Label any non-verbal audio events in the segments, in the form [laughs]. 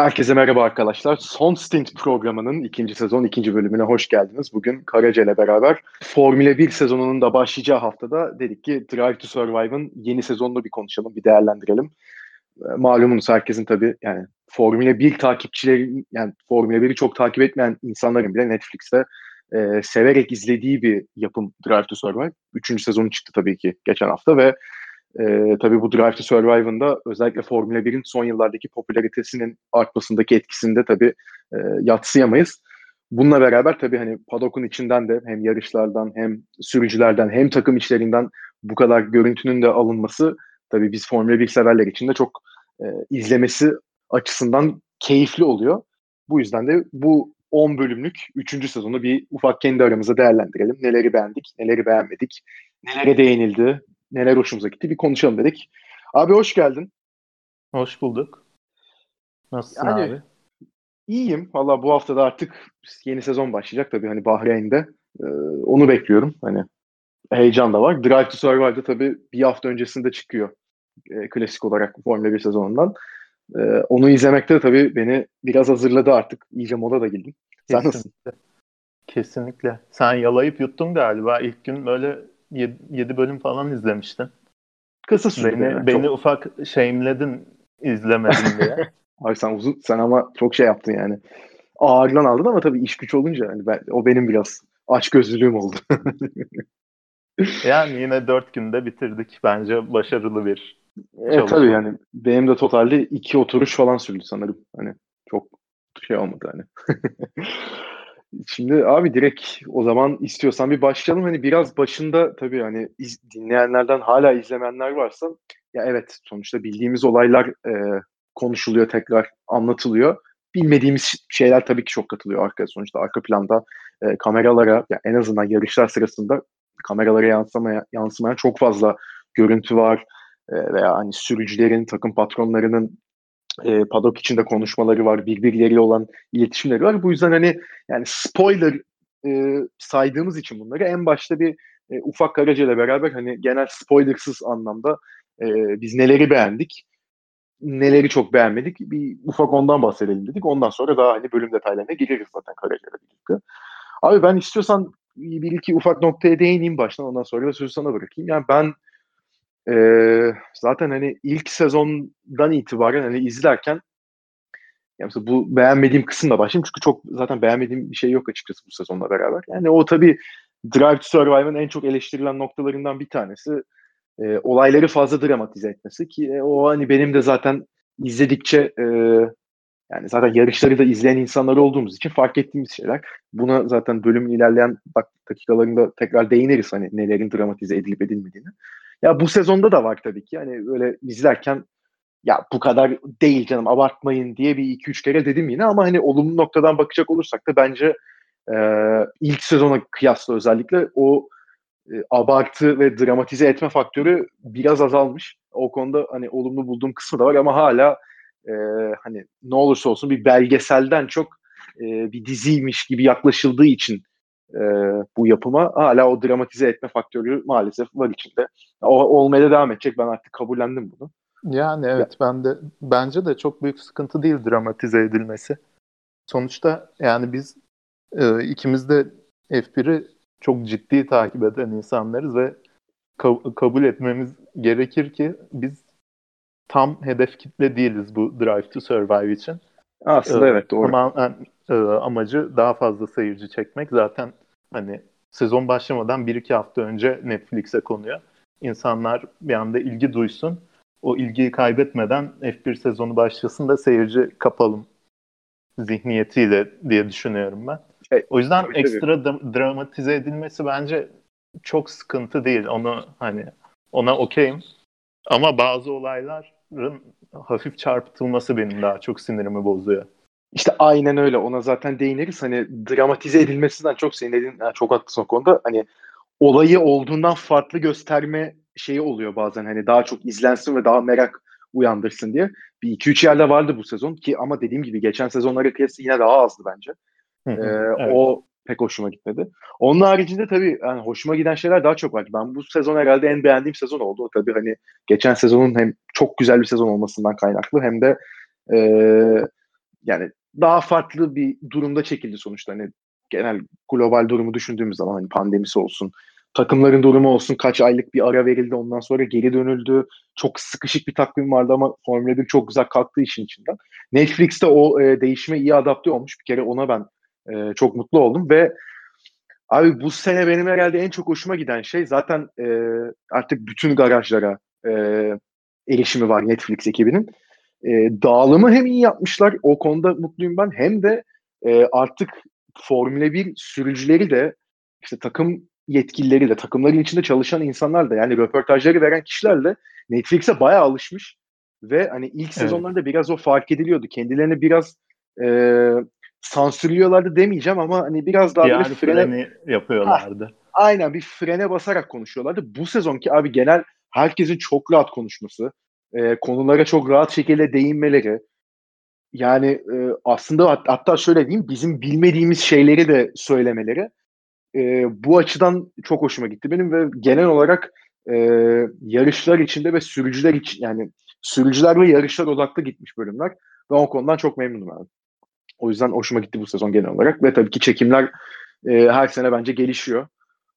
Herkese merhaba arkadaşlar. Son Stint programının ikinci sezon ikinci bölümüne hoş geldiniz. Bugün Karaca ile beraber Formula 1 sezonunun da başlayacağı haftada dedik ki Drive to Survive'ın yeni sezonunu bir konuşalım, bir değerlendirelim. Ee, malumunuz herkesin tabii yani Formula 1 takipçileri, yani Formula 1'i çok takip etmeyen insanların bile Netflix'te e, severek izlediği bir yapım Drive to Survive. Üçüncü sezonu çıktı tabii ki geçen hafta ve e, tabii bu Drive to Survive'ın da özellikle Formula 1'in son yıllardaki popülaritesinin artmasındaki etkisinde tabii e, yatsıyamayız. Bununla beraber tabii hani padokun içinden de hem yarışlardan hem sürücülerden hem takım içlerinden bu kadar görüntünün de alınması tabii biz Formula 1 severler için de çok e, izlemesi açısından keyifli oluyor. Bu yüzden de bu 10 bölümlük 3. sezonu bir ufak kendi aramızda değerlendirelim. Neleri beğendik, neleri beğenmedik, nelere değinildi, neler hoşumuza gitti bir konuşalım dedik. Abi hoş geldin. Hoş bulduk. Nasılsın yani, abi? İyiyim. Valla bu hafta da artık yeni sezon başlayacak tabii hani Bahreyn'de. Ee, onu bekliyorum. Hani heyecan da var. Drive to Survive'da tabii bir hafta öncesinde çıkıyor. E, klasik olarak Formula 1 sezonundan. E, onu izlemekte de tabii beni biraz hazırladı artık. İyice moda da girdim. Sen nasılsın? Kesinlikle. Sen yalayıp yuttun galiba. İlk gün böyle 7 bölüm falan izlemiştin. Kısa sürdü. Beni, yani. beni çok... ufak şeyimledin izlemedim diye. [laughs] Ay sen uzun sen ama çok şey yaptın yani. Ağırdan aldın ama tabii iş güç olunca yani ben, o benim biraz aç gözlülüğüm oldu. [laughs] yani yine dört günde bitirdik. Bence başarılı bir Evet tabii yani benim de totalde iki oturuş falan sürdü sanırım. Hani çok şey olmadı hani. [laughs] Şimdi abi direkt o zaman istiyorsan bir başlayalım. Hani biraz başında tabii hani iz, dinleyenlerden hala izlemeyenler varsa ya evet sonuçta bildiğimiz olaylar e, konuşuluyor tekrar anlatılıyor. Bilmediğimiz şeyler tabii ki çok katılıyor arka sonuçta arka planda e, kameralara ya en azından yarışlar sırasında kameralara yansımaya, yansımayan çok fazla görüntü var e, veya hani sürücülerin takım patronlarının e, paddock içinde konuşmaları var, birbirleriyle olan iletişimleri var. Bu yüzden hani yani spoiler e, saydığımız için bunları en başta bir e, ufak Karaca ile beraber hani genel spoilersız anlamda e, biz neleri beğendik, neleri çok beğenmedik bir ufak ondan bahsedelim dedik. Ondan sonra daha hani bölüm detaylarına gireriz zaten Karaca ile birlikte. Abi ben istiyorsan bir iki ufak noktaya değineyim baştan ondan sonra da sözü sana bırakayım. Yani ben ee, zaten hani ilk sezondan itibaren hani izlerken yani mesela bu beğenmediğim kısımla başlayayım çünkü çok zaten beğenmediğim bir şey yok açıkçası bu sezonla beraber. Yani o tabii Drive to Survive'ın en çok eleştirilen noktalarından bir tanesi e, olayları fazla dramatize etmesi ki e, o hani benim de zaten izledikçe e, yani zaten yarışları da izleyen insanlar olduğumuz için fark ettiğimiz şeyler. Buna zaten bölümün ilerleyen dakikalarında tekrar değiniriz hani nelerin dramatize edilip edilmediğini. Ya bu sezonda da var tabii ki. Hani böyle izlerken ya bu kadar değil canım abartmayın diye bir iki üç kere dedim yine ama hani olumlu noktadan bakacak olursak da bence e, ilk sezona kıyasla özellikle o e, abartı ve dramatize etme faktörü biraz azalmış. O konuda hani olumlu bulduğum kısmı da var ama hala e, hani ne olursa olsun bir belgeselden çok e, bir diziymiş gibi yaklaşıldığı için e, bu yapıma hala o dramatize etme faktörü maalesef var içinde. O, olmaya devam edecek. Ben artık kabullendim bunu. Yani evet ya. ben de bence de çok büyük sıkıntı değil dramatize edilmesi. Sonuçta yani biz e, ikimiz de F1'i çok ciddi takip eden insanlarız ve ka- kabul etmemiz gerekir ki biz tam hedef kitle değiliz bu Drive to Survive için. Aslında ee, evet doğru. Tamamen e, amacı daha fazla seyirci çekmek. Zaten hani sezon başlamadan bir iki hafta önce Netflix'e konuyor. İnsanlar bir anda ilgi duysun. O ilgiyi kaybetmeden F1 sezonu başlasın da seyirci kapalım zihniyetiyle diye düşünüyorum ben. Evet, o yüzden ekstra da, dramatize edilmesi bence çok sıkıntı değil. Onu hani ona okeyim. Ama bazı olayların hafif çarpıtılması benim daha çok sinirimi bozuyor. İşte aynen öyle. Ona zaten değiniriz. Hani dramatize edilmesinden çok senin dediğin yani çok haklısın o konuda. Hani olayı olduğundan farklı gösterme şeyi oluyor bazen. Hani daha çok izlensin ve daha merak uyandırsın diye. Bir iki üç yerde vardı bu sezon ki ama dediğim gibi geçen sezonlara kıyasla yine daha azdı bence. Hı hı, ee, evet. O pek hoşuma gitmedi. Onun haricinde tabii yani hoşuma giden şeyler daha çok var. Ben bu sezon herhalde en beğendiğim sezon oldu. Tabii hani geçen sezonun hem çok güzel bir sezon olmasından kaynaklı hem de e, yani daha farklı bir durumda çekildi sonuçta. Hani genel global durumu düşündüğümüz zaman hani pandemisi olsun, takımların durumu olsun kaç aylık bir ara verildi ondan sonra geri dönüldü. Çok sıkışık bir takvim vardı ama Formula 1 çok güzel kalktı işin içinden. Netflix'te o e, değişime iyi adapte olmuş. Bir kere ona ben e, çok mutlu oldum ve abi bu sene benim herhalde en çok hoşuma giden şey zaten e, artık bütün garajlara e, erişimi var Netflix ekibinin. E, dağılımı hem iyi yapmışlar o konuda mutluyum ben hem de e, artık Formula 1 sürücüleri de işte takım yetkilileri de takımların içinde çalışan insanlar da yani röportajları veren kişiler de Netflix'e bayağı alışmış ve hani ilk evet. sezonlarda biraz o fark ediliyordu. Kendilerini biraz e, sansürlüyorlardı demeyeceğim ama hani biraz daha yani frene yapıyorlardı. Ha, aynen bir frene basarak konuşuyorlardı. Bu sezonki abi genel herkesin çok rahat konuşması, e, konulara çok rahat şekilde değinmeleri, yani e, aslında hat, hatta şöyle diyeyim bizim bilmediğimiz şeyleri de söylemeleri e, bu açıdan çok hoşuma gitti benim ve genel olarak e, yarışlar içinde ve sürücüler için yani sürücüler ve yarışlar odaklı gitmiş bölümler ve o konudan çok memnunum abi. O yüzden hoşuma gitti bu sezon genel olarak ve tabii ki çekimler e, her sene bence gelişiyor.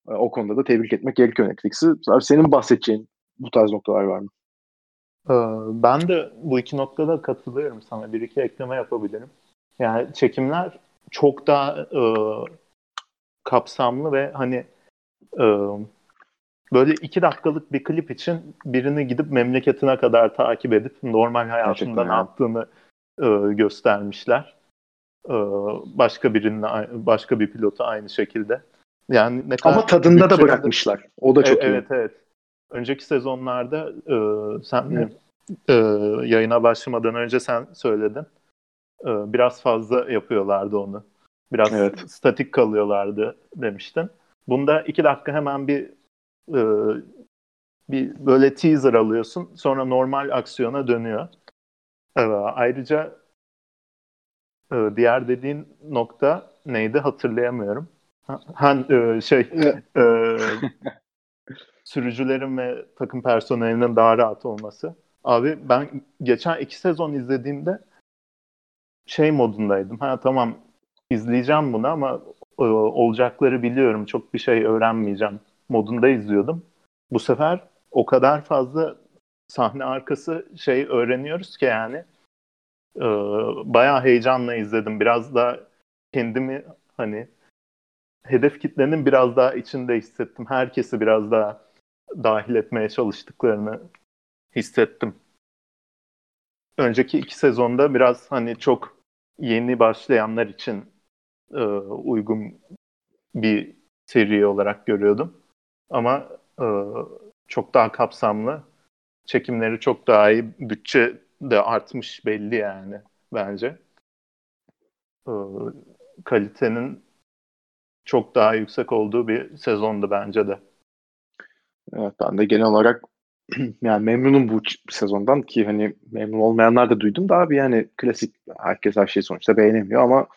E, o konuda da tebrik etmek gerekiyor Netflix'i. Senin bahsedeceğin bu tarz noktalar var mı? Ee, ben de bu iki noktada katılıyorum sana. Bir iki ekleme yapabilirim. Yani çekimler çok daha e, kapsamlı ve hani e, böyle iki dakikalık bir klip için birini gidip memleketine kadar takip edip normal hayatında ne yaptığını e, göstermişler. E, başka birinin başka bir pilotu aynı şekilde. Yani ne kadar Ama tadında da bırakmışlar. O da çok e, iyi. Evet evet. Önceki sezonlarda e, sen e, yayına başlamadan önce sen söyledin. E, biraz fazla yapıyorlardı onu. Biraz evet. statik kalıyorlardı demiştin. Bunda iki dakika hemen bir e, bir böyle teaser alıyorsun. Sonra normal aksiyona dönüyor. E, ayrıca e, diğer dediğin nokta neydi hatırlayamıyorum. Ha, e, şey e, [laughs] sürücülerin ve takım personelinin daha rahat olması. Abi ben geçen iki sezon izlediğimde şey modundaydım. Ha tamam izleyeceğim bunu ama e, olacakları biliyorum. Çok bir şey öğrenmeyeceğim modunda izliyordum. Bu sefer o kadar fazla sahne arkası şey öğreniyoruz ki yani e, bayağı heyecanla izledim. Biraz da kendimi hani hedef kitlenin biraz daha içinde hissettim. Herkesi biraz daha dahil etmeye çalıştıklarını hissettim. Önceki iki sezonda biraz hani çok yeni başlayanlar için e, uygun bir seri olarak görüyordum. Ama e, çok daha kapsamlı, çekimleri çok daha iyi, bütçe de artmış belli yani bence. E, kalitenin çok daha yüksek olduğu bir sezondu bence de. Evet ben de genel olarak [clears throat] yani memnunum bu sezondan ki hani memnun olmayanlar da duydum da abi yani klasik herkes her şeyi sonuçta beğenemiyor ama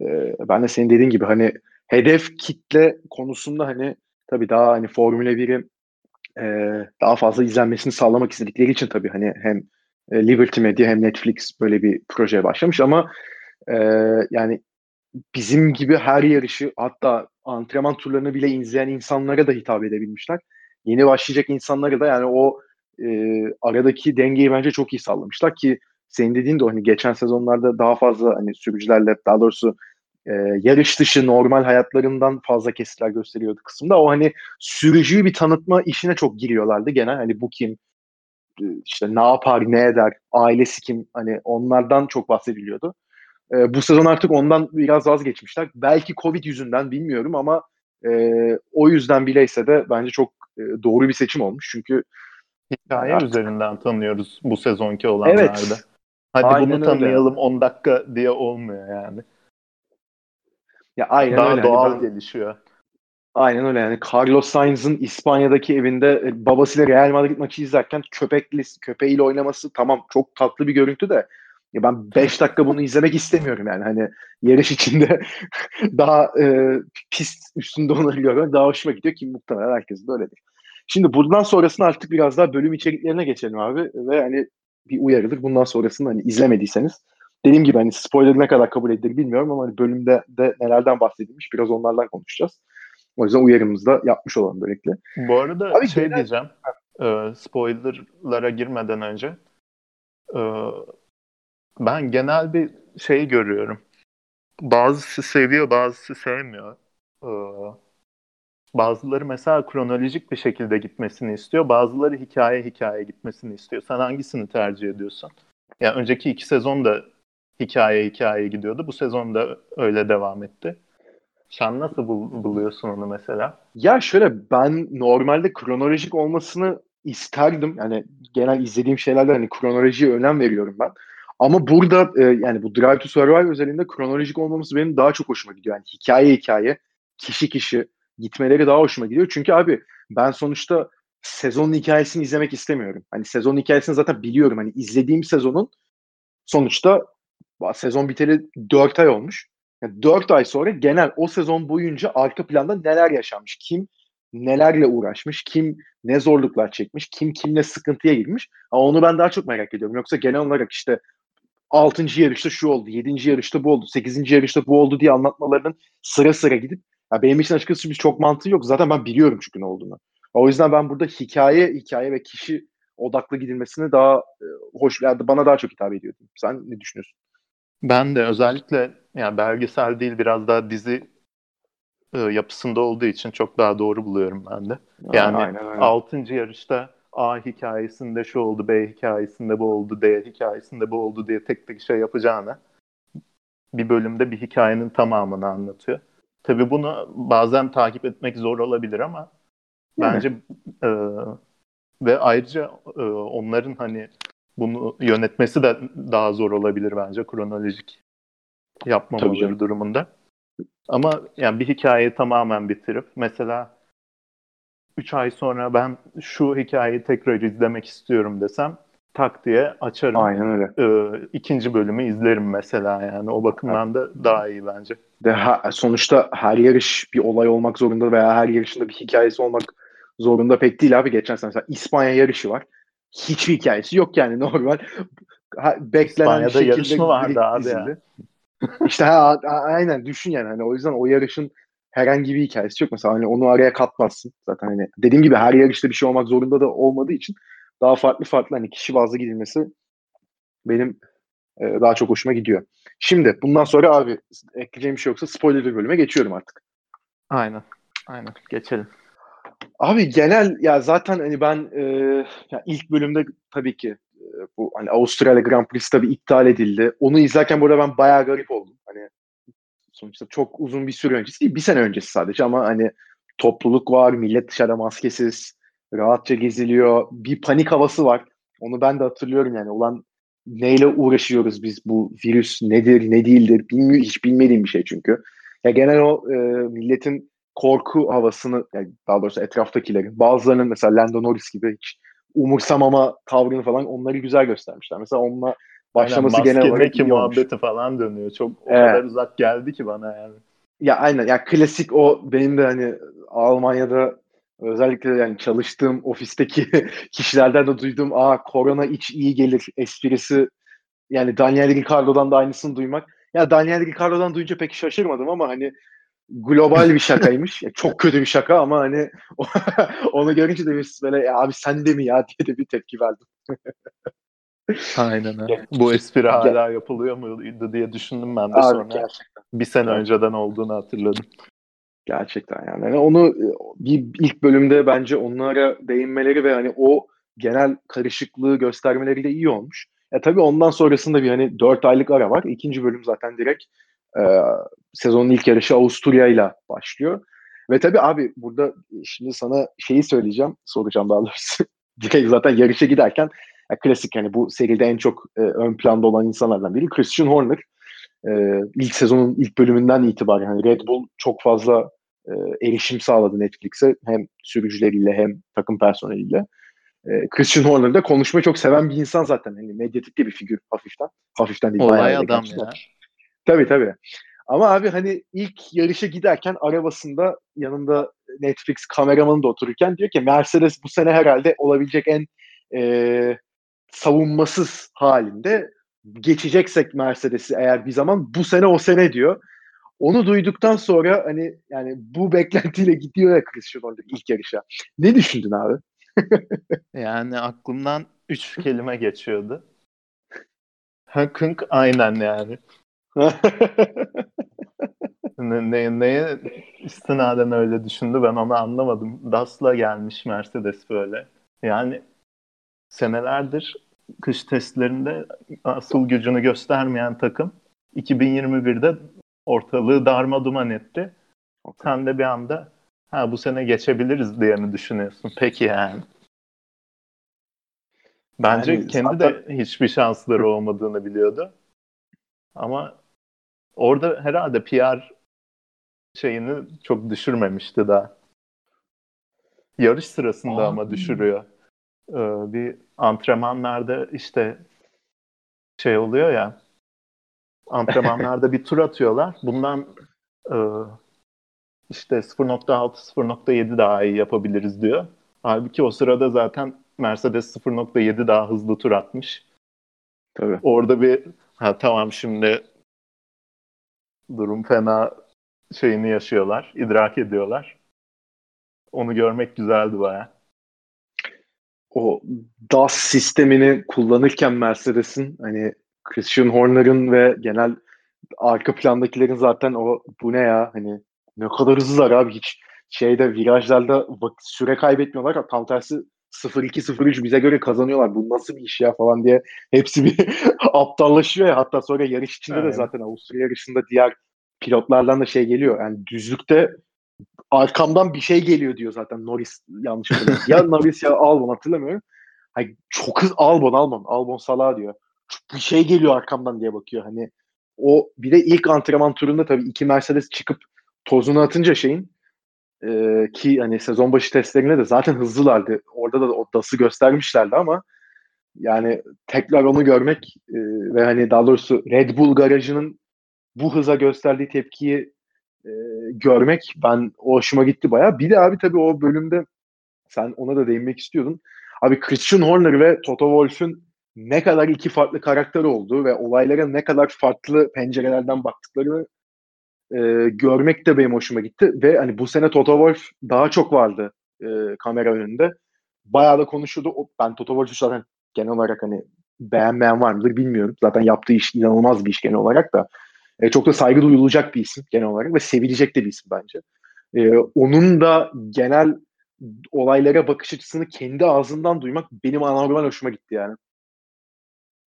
e, ben de senin dediğin gibi hani hedef kitle konusunda hani tabii daha hani Formula 1'i e, daha fazla izlenmesini sağlamak istedikleri için tabii hani hem e, Liberty Media hem Netflix böyle bir projeye başlamış ama e, yani bizim gibi her yarışı hatta antrenman turlarını bile izleyen insanlara da hitap edebilmişler yeni başlayacak insanları da yani o e, aradaki dengeyi bence çok iyi sağlamışlar ki senin dediğin de hani geçen sezonlarda daha fazla hani sürücülerle daha doğrusu e, yarış dışı normal hayatlarından fazla kesitler gösteriyordu kısımda. O hani sürücüyü bir tanıtma işine çok giriyorlardı genel. Hani bu kim, işte ne yapar, ne eder, ailesi kim hani onlardan çok bahsediliyordu. E, bu sezon artık ondan biraz vazgeçmişler. Belki Covid yüzünden bilmiyorum ama e, o yüzden bileyse de bence çok e, doğru bir seçim olmuş. Çünkü hikaye artık... üzerinden tanıyoruz bu sezonki olanlarda. Evet. Hadi aynen bunu tanıyalım öyle. 10 dakika diye olmuyor yani. Ya aynen Daha öyle. Hani doğal yani ben... gelişiyor. Aynen öyle yani Carlos Sainz'ın İspanya'daki evinde e, babasıyla Real Madrid maçı izlerken köpekli köpeğiyle oynaması tamam çok tatlı bir görüntü de ya ben 5 dakika bunu izlemek istemiyorum yani hani yarış içinde [laughs] daha e, pist üstünde onları görmek daha hoşuma gidiyor ki muhtemelen herkes de öyledir. Şimdi buradan sonrasını artık biraz daha bölüm içeriklerine geçelim abi ve hani bir uyarıdır. Bundan sonrasını hani izlemediyseniz dediğim gibi hani spoiler ne kadar kabul edilir bilmiyorum ama hani bölümde de nelerden bahsedilmiş biraz onlardan konuşacağız. O yüzden uyarımızı da yapmış olalım böylelikle. Bu arada Abi şey genel... diyeceğim. E, spoilerlara girmeden önce e, ben genel bir şey görüyorum. Bazısı seviyor, bazısı sevmiyor. E, bazıları mesela kronolojik bir şekilde gitmesini istiyor. Bazıları hikaye hikaye gitmesini istiyor. Sen hangisini tercih ediyorsun? Yani önceki iki sezon da hikaye hikaye gidiyordu. Bu sezon da öyle devam etti. Sen nasıl bul- buluyorsun onu mesela? Ya şöyle ben normalde kronolojik olmasını isterdim. Yani genel izlediğim şeylerde hani kronolojiye önem veriyorum ben. Ama burada e, yani bu Drive to Survive özelinde kronolojik olmaması benim daha çok hoşuma gidiyor. Yani hikaye hikaye, kişi kişi gitmeleri daha hoşuma gidiyor. Çünkü abi ben sonuçta sezonun hikayesini izlemek istemiyorum. Hani sezonun hikayesini zaten biliyorum. Hani izlediğim sezonun sonuçta sezon biteli 4 ay olmuş. Yani 4 ay sonra genel o sezon boyunca arka planda neler yaşanmış, kim nelerle uğraşmış, kim ne zorluklar çekmiş, kim kimle sıkıntıya girmiş. Ama onu ben daha çok merak ediyorum. Yoksa genel olarak işte 6. yarışta şu oldu, 7. yarışta bu oldu, 8. yarışta bu oldu diye anlatmalarının sıra sıra gidip ya benim için açıkçası bir çok mantığı yok. Zaten ben biliyorum çünkü ne olduğunu. O yüzden ben burada hikaye, hikaye ve kişi odaklı gidilmesini daha e, hoş, yani bana daha çok hitap ediyor. Sen ne düşünüyorsun? Ben de özellikle yani belgesel değil biraz daha dizi e, yapısında olduğu için çok daha doğru buluyorum ben de. Yani aynen, aynen. 6. yarışta A hikayesinde şu oldu, B hikayesinde bu oldu, D hikayesinde bu oldu diye tek tek şey yapacağına bir bölümde bir hikayenin tamamını anlatıyor. Tabii bunu bazen takip etmek zor olabilir ama yani. bence e, ve ayrıca e, onların hani bunu yönetmesi de daha zor olabilir bence kronolojik yapmamaları durumunda. Ama yani bir hikayeyi tamamen bitirip mesela 3 ay sonra ben şu hikayeyi tekrar izlemek istiyorum desem tak diye açarım. Aynen öyle. Ee, ikinci bölümü izlerim mesela yani. O bakımdan da daha iyi bence. De ha, sonuçta her yarış bir olay olmak zorunda veya her yarışında bir hikayesi olmak zorunda pek değil abi. Geçen sene mesela İspanya yarışı var. Hiçbir hikayesi yok yani normal. Ha, beklenen İspanya'da şekilde yarış mı vardı abi ya? İşte ha, aynen düşün yani hani o yüzden o yarışın herhangi bir hikayesi yok mesela hani onu araya katmazsın zaten hani dediğim gibi her yarışta bir şey olmak zorunda da olmadığı için daha farklı farklı hani kişi bazlı gidilmesi benim e, daha çok hoşuma gidiyor. Şimdi bundan sonra abi ekleyeceğim bir şey yoksa spoiler bölüme geçiyorum artık. Aynen. Aynen. Geçelim. Abi genel ya zaten hani ben e, ya ilk bölümde tabii ki bu hani Avustralya Grand Prix tabii iptal edildi. Onu izlerken burada ben bayağı garip oldum. Hani sonuçta çok uzun bir süre öncesi değil, bir sene öncesi sadece ama hani topluluk var, millet dışarıda maskesiz, rahatça geziliyor. Bir panik havası var. Onu ben de hatırlıyorum yani. Ulan neyle uğraşıyoruz biz bu virüs nedir ne değildir bilmiyor hiç bilmediğim bir şey çünkü. Ya genel o e, milletin korku havasını yani daha doğrusu etraftakilerin bazılarının mesela Lando Norris gibi hiç umursamama tavrını falan onları güzel göstermişler. Mesela onunla başlaması aynen, genel olarak iyi muhabbeti falan dönüyor. Çok o evet. kadar uzak geldi ki bana yani. Ya aynen ya klasik o benim de hani Almanya'da özellikle yani çalıştığım ofisteki [laughs] kişilerden de duyduğum aa korona iç iyi gelir esprisi yani Daniel Ricardo'dan da aynısını duymak. Ya Daniel Ricardo'dan duyunca pek şaşırmadım ama hani global bir şakaymış. Çok kötü bir şaka ama hani [laughs] onu görünce de biz böyle abi sen de mi ya diye de bir tepki verdim. [laughs] Aynen öyle. Bu espri hala yapılıyor muydu diye düşündüm ben de abi, sonra. Gerçekten. Bir sene evet. önceden olduğunu hatırladım. Gerçekten yani. yani onu bir ilk bölümde bence onlara değinmeleri ve hani o genel karışıklığı göstermeleri de iyi olmuş. Ya tabii ondan sonrasında bir hani 4 aylık ara var. İkinci bölüm zaten direkt e, sezonun ilk yarışı Avusturya ile başlıyor. Ve tabii abi burada şimdi sana şeyi söyleyeceğim, soracağım daha doğrusu. [laughs] zaten yarışa giderken ya klasik hani bu seride en çok e, ön planda olan insanlardan biri Christian Horner. E, ilk sezonun ilk bölümünden itibaren hani Red Bull çok fazla e, erişim sağladı Netflix'e hem sürücüleriyle hem takım personeliyle. E, Christian Horner da konuşmayı çok seven bir insan zaten. Hani medyatik de bir figür hafiften. Hafiften değil. Olay adam ya. Tabii tabii. Ama abi hani ilk yarışa giderken arabasında yanında Netflix kameramanı da otururken diyor ki Mercedes bu sene herhalde olabilecek en e, savunmasız halinde geçeceksek Mercedes'i eğer bir zaman bu sene o sene diyor. Onu duyduktan sonra hani yani bu [laughs] beklentiyle gidiyor ya Christian Horner ilk yarışa. Ne düşündün abi? yani aklımdan üç kelime geçiyordu. Hınkınk aynen yani. [laughs] ne, ne, neye istinaden öyle düşündü ben onu anlamadım. Das'la gelmiş Mercedes böyle. Yani senelerdir kış testlerinde asıl gücünü göstermeyen takım 2021'de ortalığı darma duman etti. Sen de bir anda ha bu sene geçebiliriz diye mi düşünüyorsun? Peki yani. Bence yani kendi zaten... de hiçbir şansları olmadığını biliyordu. Ama orada herhalde PR şeyini çok düşürmemişti daha. Yarış sırasında Aa, ama düşürüyor. Ee, bir antrenmanlarda işte şey oluyor ya antrenmanlarda bir tur atıyorlar. Bundan e, işte 0.6 0.7 daha iyi yapabiliriz diyor. Halbuki o sırada zaten Mercedes 0.7 daha hızlı tur atmış. Tabii. Orada bir ha tamam şimdi durum fena şeyini yaşıyorlar, idrak ediyorlar. Onu görmek güzeldi baya. O DAS sistemini kullanırken Mercedes'in hani Christian Horner'ın ve genel arka plandakilerin zaten o bu ne ya hani ne kadar hızlılar abi hiç şeyde virajlarda süre kaybetmiyorlar. Tam tersi 0-2-0-3 bize göre kazanıyorlar. Bu nasıl bir iş ya falan diye hepsi bir [laughs] aptallaşıyor ya. Hatta sonra yarış içinde Aynen. de zaten Avusturya yarışında diğer pilotlardan da şey geliyor. Yani düzlükte arkamdan bir şey geliyor diyor zaten Norris yanlış hatırlamıyorum. ya Norris ya Albon hatırlamıyorum. Hani çok hız Albon Albon Albon Salah diyor. Bir şey geliyor arkamdan diye bakıyor. Hani o bir de ilk antrenman turunda tabii iki Mercedes çıkıp tozunu atınca şeyin e, ki hani sezon başı testlerinde de zaten hızlılardı. Orada da o DAS'ı göstermişlerdi ama yani tekrar onu görmek e, ve hani daha doğrusu Red Bull garajının bu hıza gösterdiği tepkiyi e, görmek ben o hoşuma gitti baya. Bir de abi tabii o bölümde sen ona da değinmek istiyordun. Abi Christian Horner ve Toto Wolff'ün ne kadar iki farklı karakter olduğu ve olaylara ne kadar farklı pencerelerden baktıklarını e, görmek de benim hoşuma gitti. Ve hani bu sene Toto Wolff daha çok vardı e, kamera önünde. Bayağı da konuşuldu. Ben Toto Wolff'u zaten genel olarak hani beğenmeyen var mıdır bilmiyorum. Zaten yaptığı iş inanılmaz bir iş genel olarak da. E, çok da saygı duyulacak bir isim genel olarak ve sevilecek de bir isim bence. E, onun da genel olaylara bakış açısını kendi ağzından duymak benim anormal hoşuma gitti yani.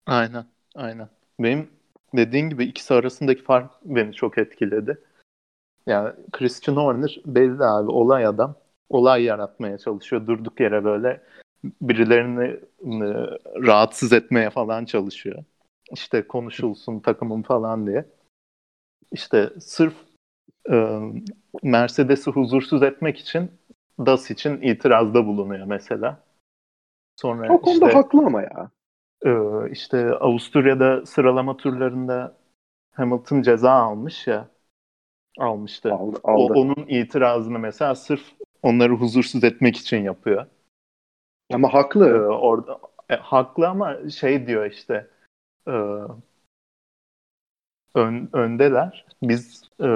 Aynen, aynen. Benim dediğin gibi ikisi arasındaki fark beni çok etkiledi. Yani Christian Horner belli abi olay adam. Olay yaratmaya çalışıyor. Durduk yere böyle birilerini ıı, rahatsız etmeye falan çalışıyor. İşte konuşulsun takımım falan diye. İşte sırf e, Mercedes'i huzursuz etmek için DAS için itirazda bulunuyor mesela. Sonra o konuda işte, haklı ama ya. Ee, işte Avusturya'da sıralama turlarında Hamilton ceza almış ya almıştı. Aldı, aldı. O, onun itirazını mesela sırf onları huzursuz etmek için yapıyor. Ama haklı. Ee, orada e, haklı ama şey diyor işte e, ön, öndeler. Biz e,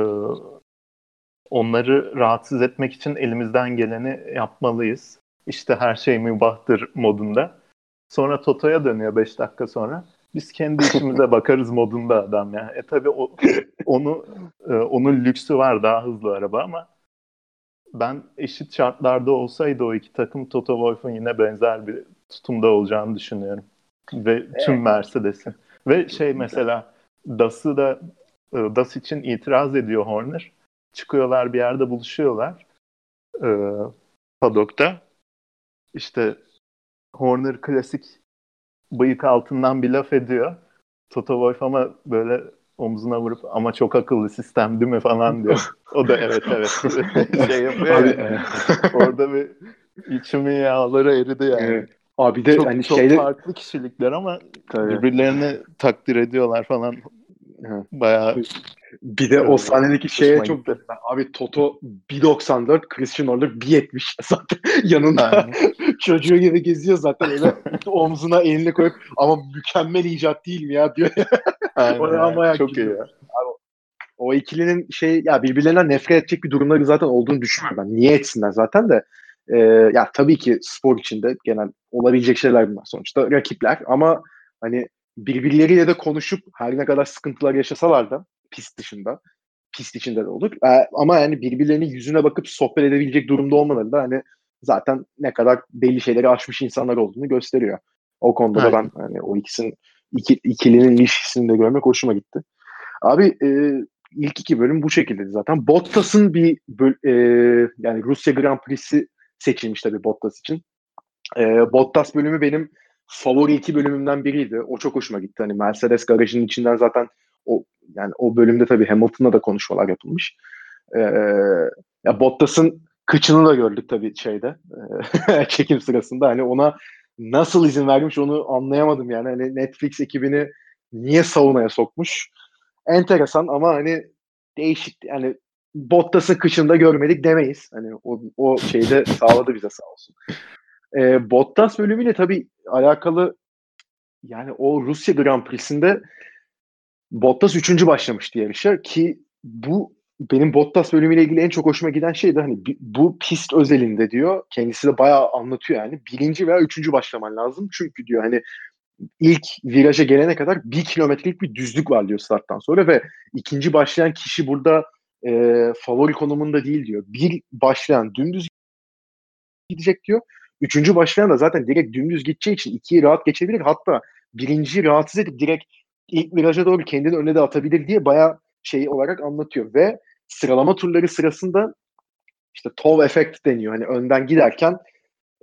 onları rahatsız etmek için elimizden geleni yapmalıyız. İşte her şey mübahtır modunda. Sonra Toto'ya dönüyor 5 dakika sonra. Biz kendi işimize [laughs] bakarız modunda adam ya. E tabi o, onu e, onun lüksü var daha hızlı araba ama ben eşit şartlarda olsaydı o iki takım Toto Wolff'un yine benzer bir tutumda olacağını düşünüyorum. Ve tüm Mercedes'in. Ve şey mesela DAS'ı da e, DAS için itiraz ediyor Horner. Çıkıyorlar bir yerde buluşuyorlar. E, padokta. İşte Horner klasik bıyık altından bir laf ediyor. Toto Wolff ama böyle omzuna vurup ama çok akıllı sistem değil mi falan diyor. O da evet evet [laughs] [laughs] şey yapıyor. Abi, ya. Orada bir içimin yağları eridi yani. Evet. Abi de çok, hani çok şeyde... farklı kişilikler ama Tabii. birbirlerini takdir ediyorlar falan. Bayağı bir de o sahnedeki şeye çok abi Toto 1.94 Christian Horner 1.70 [laughs] zaten yanında [laughs] çocuğu gibi geziyor zaten öyle [laughs] omzuna elini koyup ama mükemmel icat değil mi ya diyor. Aynen, yani. çok iyi ya. Abi, o ikilinin şey ya birbirlerinden nefret edecek bir durumları zaten olduğunu düşünmüyorum ben. Niye etsinler zaten de e, ya tabii ki spor içinde genel olabilecek şeyler bunlar sonuçta rakipler ama hani birbirleriyle de konuşup her ne kadar sıkıntılar yaşasalar da pist dışında pist içinde de olur. E, ama yani birbirlerinin yüzüne bakıp sohbet edebilecek durumda olmaları da hani zaten ne kadar belli şeyleri aşmış insanlar olduğunu gösteriyor. O konuda Aynen. da ben hani o ikisinin iki, ikilinin ilişkisini de görmek hoşuma gitti. Abi e, ilk iki bölüm bu şekilde zaten. Bottas'ın bir e, yani Rusya Grand Prix'si seçilmiş tabii Bottas için. E, Bottas bölümü benim favori iki bölümümden biriydi. O çok hoşuma gitti. Hani Mercedes garajının içinden zaten o yani o bölümde tabii Hamilton'la da konuşmalar yapılmış. E, ya Bottas'ın kıçını da gördük tabii şeyde e, [laughs] çekim sırasında. Hani ona nasıl izin vermiş onu anlayamadım yani. Hani Netflix ekibini niye savunaya sokmuş? Enteresan ama hani değişik yani Bottas'ın kışında görmedik demeyiz. Hani o, o şeyde sağladı bize sağ olsun. E, Bottas bölümüyle tabii alakalı yani o Rusya Grand Prix'sinde Bottas üçüncü başlamıştı yarışa ki bu benim Bottas bölümüyle ilgili en çok hoşuma giden şey de hani bu pist özelinde diyor. Kendisi de bayağı anlatıyor yani. Birinci veya üçüncü başlaman lazım. Çünkü diyor hani ilk viraja gelene kadar bir kilometrelik bir düzlük var diyor starttan sonra ve ikinci başlayan kişi burada e, favori konumunda değil diyor. Bir başlayan dümdüz gidecek diyor. Üçüncü başlayan da zaten direkt dümdüz gideceği için ikiyi rahat geçebilir. Hatta birinciyi rahatsız edip direkt ilk viraja doğru kendini önüne de atabilir diye bayağı şey olarak anlatıyor. Ve sıralama turları sırasında işte TOW effect deniyor. Hani önden giderken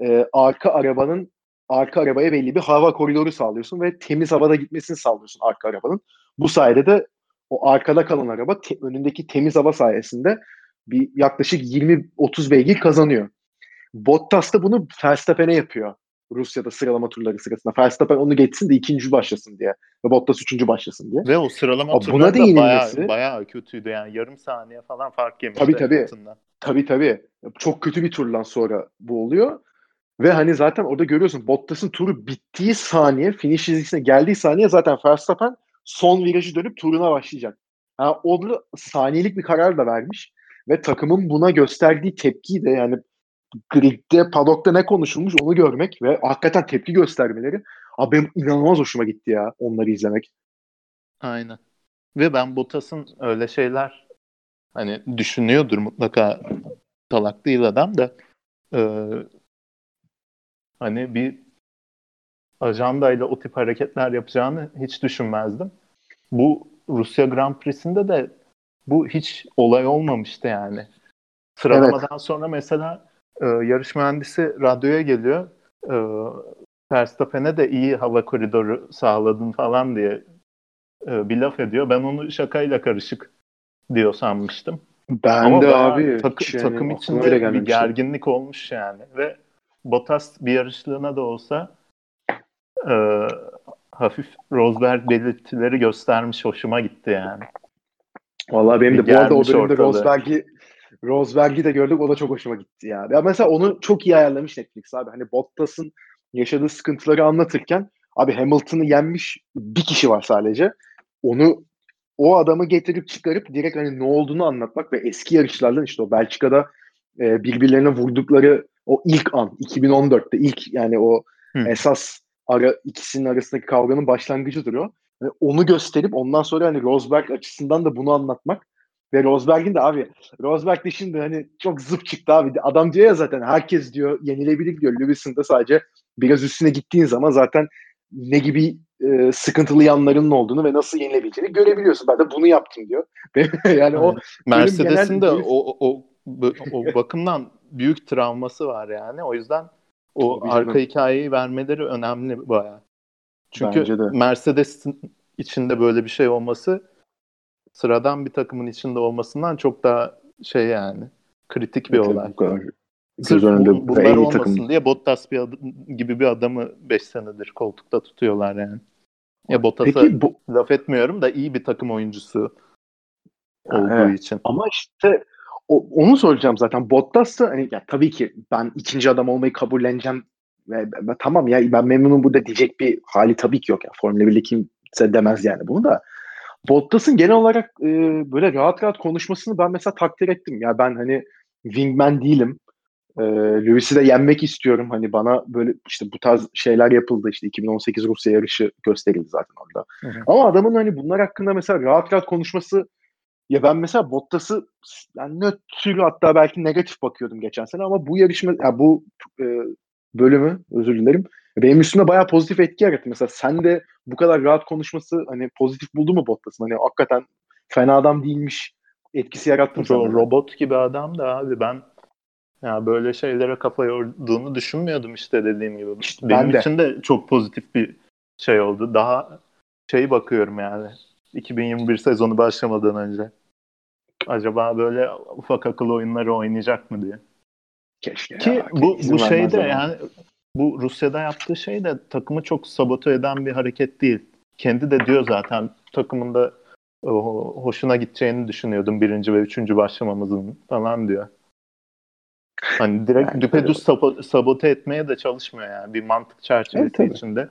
e, arka arabanın arka arabaya belli bir hava koridoru sağlıyorsun ve temiz havada gitmesini sağlıyorsun arka arabanın. Bu sayede de o arkada kalan araba te, önündeki temiz hava sayesinde bir yaklaşık 20-30 beygir kazanıyor. Bottas da bunu Verstappen'e yapıyor. Rusya'da sıralama turları sırasında. Verstappen onu geçsin de ikinci başlasın diye. Ve Bottas üçüncü başlasın diye. Ve o sıralama Aa, turları da bayağı, bayağı kötüydü yani. Yarım saniye falan fark yemişti. Tabii tabii. Altından. Tabii tabii. Çok kötü bir turdan sonra bu oluyor. Ve hani zaten orada görüyorsun Bottas'ın turu bittiği saniye, finish çizgisine geldiği saniye zaten Verstappen son virajı dönüp turuna başlayacak. Yani orada saniyelik bir karar da vermiş. Ve takımın buna gösterdiği tepkiyi de yani gridde, padokta ne konuşulmuş onu görmek ve hakikaten tepki göstermeleri abi benim inanılmaz hoşuma gitti ya onları izlemek. Aynen. Ve ben Bottas'ın öyle şeyler hani düşünüyordur mutlaka salak değil adam da e, hani bir ajandayla o tip hareketler yapacağını hiç düşünmezdim. Bu Rusya Grand Prix'sinde de bu hiç olay olmamıştı yani. Sıralamadan evet. sonra mesela e, yarış mühendisi radyoya geliyor. E, Verstappen'e de iyi hava koridoru sağladın falan diye e, bir laf ediyor. Ben onu şakayla karışık diyor sanmıştım. Ben Ama de abi takı, yani, takım içinde bir gerginlik olmuş yani ve Bottas bir yarışlığına da olsa e, hafif Rosberg belirtileri göstermiş hoşuma gitti yani. Vallahi benim de bu arada o dönemde Rosberg'i Rosberg'i de gördük. O da çok hoşuma gitti ya. Ya mesela onu çok iyi ayarlamış Netflix abi. Hani Bottas'ın yaşadığı sıkıntıları anlatırken abi Hamilton'ı yenmiş bir kişi var sadece. Onu o adamı getirip çıkarıp direkt hani ne olduğunu anlatmak ve eski yarışlardan işte o Belçika'da e, birbirlerine vurdukları o ilk an 2014'te ilk yani o Hı. esas ara ikisinin arasındaki kavganın başlangıcıdır o. Yani onu gösterip ondan sonra hani Rosberg açısından da bunu anlatmak ve Rosberg'in de abi Rosberg de şimdi hani çok zıp çıktı abi. Adam diyor ya zaten herkes diyor yenilebilir diyor. Lewis'in de sadece biraz üstüne gittiğin zaman zaten ne gibi e, sıkıntılı yanlarının olduğunu ve nasıl yenilebileceğini görebiliyorsun. Ben de bunu yaptım diyor. [laughs] yani o Mercedes'in de o, o, o bakımdan büyük travması var yani. O yüzden o Tabii arka canım. hikayeyi vermeleri önemli bayağı. Çünkü Mercedes'in içinde böyle bir şey olması sıradan bir takımın içinde olmasından çok daha şey yani kritik bir olay. Bu kadar Sırf bu, bunlar olmasın takım. diye Bottas bir adam, gibi bir adamı 5 senedir koltukta tutuyorlar yani. Ya Bottas'a Peki, bu... laf etmiyorum da iyi bir takım oyuncusu olduğu evet. için. Ama işte o, onu soracağım zaten. Bottas da hani ya tabii ki ben ikinci adam olmayı kabulleneceğim ve ben, tamam ya ben memnunum burada diyecek bir hali tabii ki yok ya. Formula 1'de kimse demez yani bunu da. Bottas'ın genel olarak e, böyle rahat rahat konuşmasını ben mesela takdir ettim. Ya ben hani wingman değilim. E, Lewis'i de yenmek istiyorum. Hani bana böyle işte bu tarz şeyler yapıldı. İşte 2018 Rusya yarışı gösterildi zaten orada. Hı hı. Ama adamın hani bunlar hakkında mesela rahat rahat konuşması ya ben mesela Bottas'ı yani nötr hatta belki negatif bakıyordum geçen sene ama bu yarışma ya bu e, bölümü özür dilerim. Benim üstüme bayağı pozitif etki yarattı. Mesela sen de bu kadar rahat konuşması hani pozitif buldu mu Bottas'ın? Hani hakikaten fena adam değilmiş etkisi yarattı mı? Ro- robot gibi adam da abi ben ya böyle şeylere kafa yorduğunu düşünmüyordum işte dediğim gibi. İşte Benim de. için de çok pozitif bir şey oldu. Daha şey bakıyorum yani 2021 sezonu başlamadan önce. Acaba böyle ufak akıl oyunları oynayacak mı diye. Keşke. Ki ya, bu bu şeyde yani bu Rusya'da yaptığı şey de takımı çok sabote eden bir hareket değil. Kendi de diyor zaten takımında o, hoşuna gideceğini düşünüyordum birinci ve üçüncü başlamamızın falan diyor. Hani direkt yani, düpedüz sabote, sabote etmeye de çalışmıyor yani bir mantık çerçevesi evet, içinde.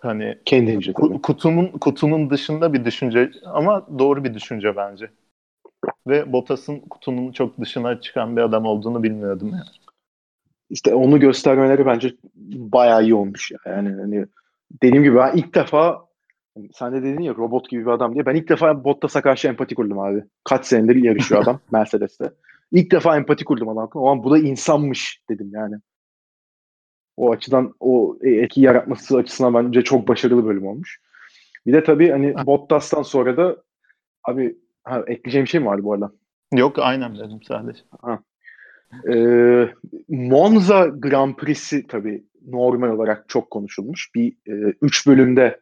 Hani kendince ku, kutunun kutunun dışında bir düşünce ama doğru bir düşünce bence. Ve Bottas'ın kutunun çok dışına çıkan bir adam olduğunu bilmiyordum yani. İşte onu göstermeleri bence bayağı iyi olmuş. Yani hani dediğim gibi ben ilk defa sen de dedin ya robot gibi bir adam diye. Ben ilk defa Bottas'a karşı empati kurdum abi. Kaç senedir yarışıyor adam [laughs] Mercedes'te. İlk defa empati kurdum adam. Ama bu da insanmış dedim yani. O açıdan o etki yaratması açısından bence çok başarılı bölüm olmuş. Bir de tabii hani Bottas'tan sonra da abi ha, ekleyeceğim bir şey mi vardı bu arada? Yok aynen dedim sadece. Ha. Ee, Monza Grand Prix'si tabii normal olarak çok konuşulmuş. Bir e, üç bölümde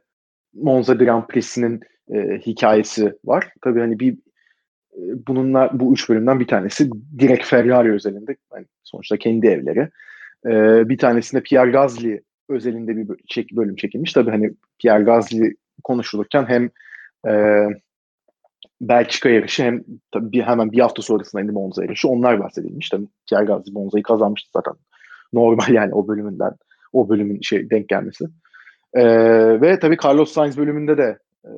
Monza Grand Prix'sinin e, hikayesi var. Tabii hani bir e, bununla bu üç bölümden bir tanesi direkt Ferrari özelinde. Yani sonuçta kendi evleri. E, bir tanesinde Pierre Gasly özelinde bir çek, bölüm çekilmiş. Tabii hani Pierre Gasly konuşulurken hem e, Belçika yarışı hem bir, hemen bir hafta sonrasında indi Monza yarışı. Onlar bahsedilmiş. Tabii Pierre Gasly Monza'yı kazanmıştı zaten. [laughs] Normal yani o bölümünden o bölümün şey denk gelmesi. Ee, ve tabii Carlos Sainz bölümünde de e,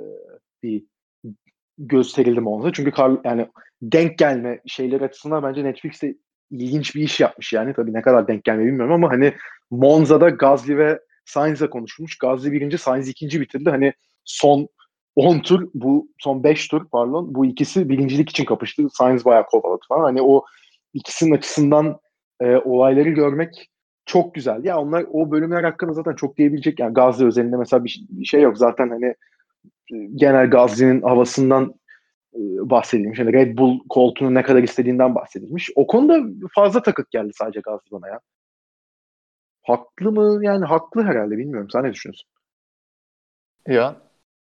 bir gösterildi Monza. Çünkü Carl, yani denk gelme şeyler açısından bence Netflix'te ilginç bir iş yapmış yani. Tabii ne kadar denk gelme bilmiyorum ama hani Monza'da Gasly ve Sainz'e konuşulmuş. Gasly birinci, Sainz ikinci bitirdi. Hani son 10 tur bu son 5 tur pardon bu ikisi birincilik için kapıştı. Sainz bayağı kovaladı falan. Hani o ikisinin açısından e, olayları görmek çok güzel. Ya onlar o bölümler hakkında zaten çok diyebilecek. Yani Gazze özelinde mesela bir, bir şey yok. Zaten hani e, genel Gazze'nin havasından e, bahsedilmiş. Yani Red Bull koltuğunu ne kadar istediğinden bahsedilmiş. O konuda fazla takık geldi sadece Gazze bana ya. Haklı mı? Yani haklı herhalde bilmiyorum. Sen ne düşünüyorsun? Ya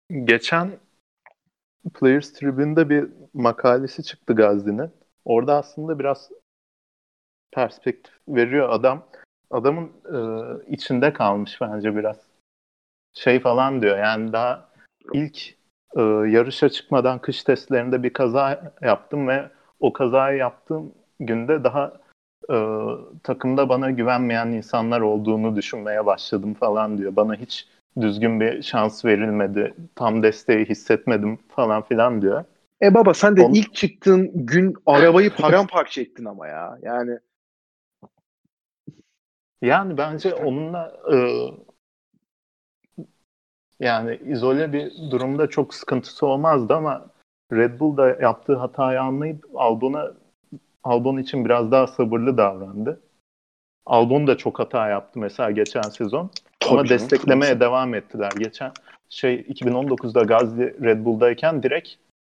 geçen Players Tribune'da bir makalesi çıktı Gazze'nin. Orada aslında biraz perspektif veriyor adam. Adamın e, içinde kalmış bence biraz. Şey falan diyor yani daha ilk e, yarışa çıkmadan kış testlerinde bir kaza yaptım ve o kazayı yaptığım günde daha e, takımda bana güvenmeyen insanlar olduğunu düşünmeye başladım falan diyor. Bana hiç düzgün bir şans verilmedi. Tam desteği hissetmedim falan filan diyor. E baba sen de On... ilk çıktığın gün arabayı paramparça ettin ama ya. Yani yani bence onunla e, yani izole bir durumda çok sıkıntısı olmazdı ama Red Bull da yaptığı hatayı anlayıp Albon'a Albon için biraz daha sabırlı davrandı. Albon da çok hata yaptı mesela geçen sezon. Tabii ama canım, desteklemeye tabii. devam ettiler. Geçen şey 2019'da Gazli Red Bull'dayken direkt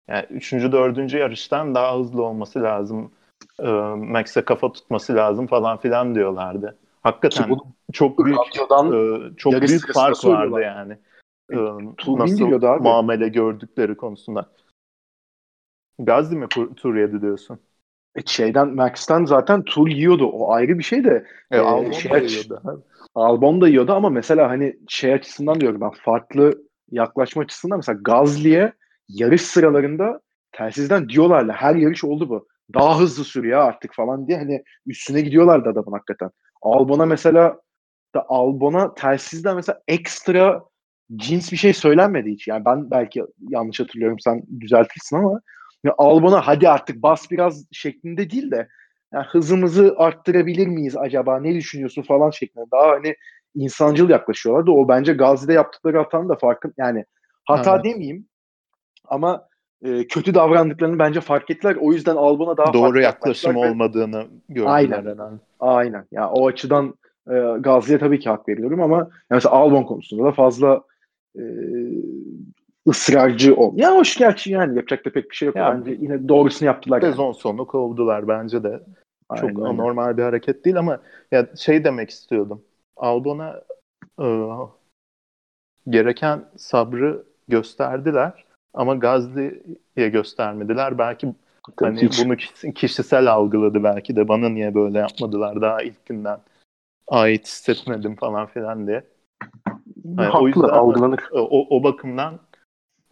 yani 3. 4. yarıştan daha hızlı olması lazım. E, Max'e kafa tutması lazım falan filan diyorlardı. Hakikaten bu, çok büyük e, çok büyük fark vardı yani. E, nasıl abi. muamele gördükleri konusunda. Gazli mi tur yedi diyorsun? E şeyden Max'ten zaten tur yiyordu. O ayrı bir şey de. E, e, şey. Albon da yiyordu ama mesela hani şey açısından diyorum ben farklı yaklaşma açısından mesela Gazli'ye yarış sıralarında telsizden diyorlarla her yarış oldu bu. Daha hızlı sürüyor artık falan diye hani üstüne gidiyorlardı adamın hakikaten. Albon'a mesela da Albon'a telsizden mesela ekstra cins bir şey söylenmedi hiç. Yani ben belki yanlış hatırlıyorum sen düzeltirsin ama ya Albon'a hadi artık bas biraz şeklinde değil de yani hızımızı arttırabilir miyiz acaba ne düşünüyorsun falan şeklinde daha hani insancıl yaklaşıyorlardı. O bence Gazi'de yaptıkları hatanın da farkın yani hata evet. demeyeyim ama e, kötü davrandıklarını bence fark ettiler. O yüzden Albon'a daha doğru yaklaşım olmadığını gördüler Aynen. herhalde. Aynen. Ya yani o açıdan e, Gazi'ye tabii ki hak veriyorum ama yani mesela Albon konusunda da fazla e, ısrarcı ol. Ya hoş gerçi yani yapacak da pek bir şey yok. Yani, bence yine doğrusunu yaptılar. Sezon yani. sonu kovdular bence de. Çok Aynen. normal bir hareket değil ama ya şey demek istiyordum. Albon'a e, gereken sabrı gösterdiler ama Gazli'ye göstermediler. Belki hani hiç. bunu kişisel algıladı belki de bana niye böyle yapmadılar daha ilk günden ait hissetmedim falan filan diye. Yani Haklı, o yüzden algılanır. O, o bakımdan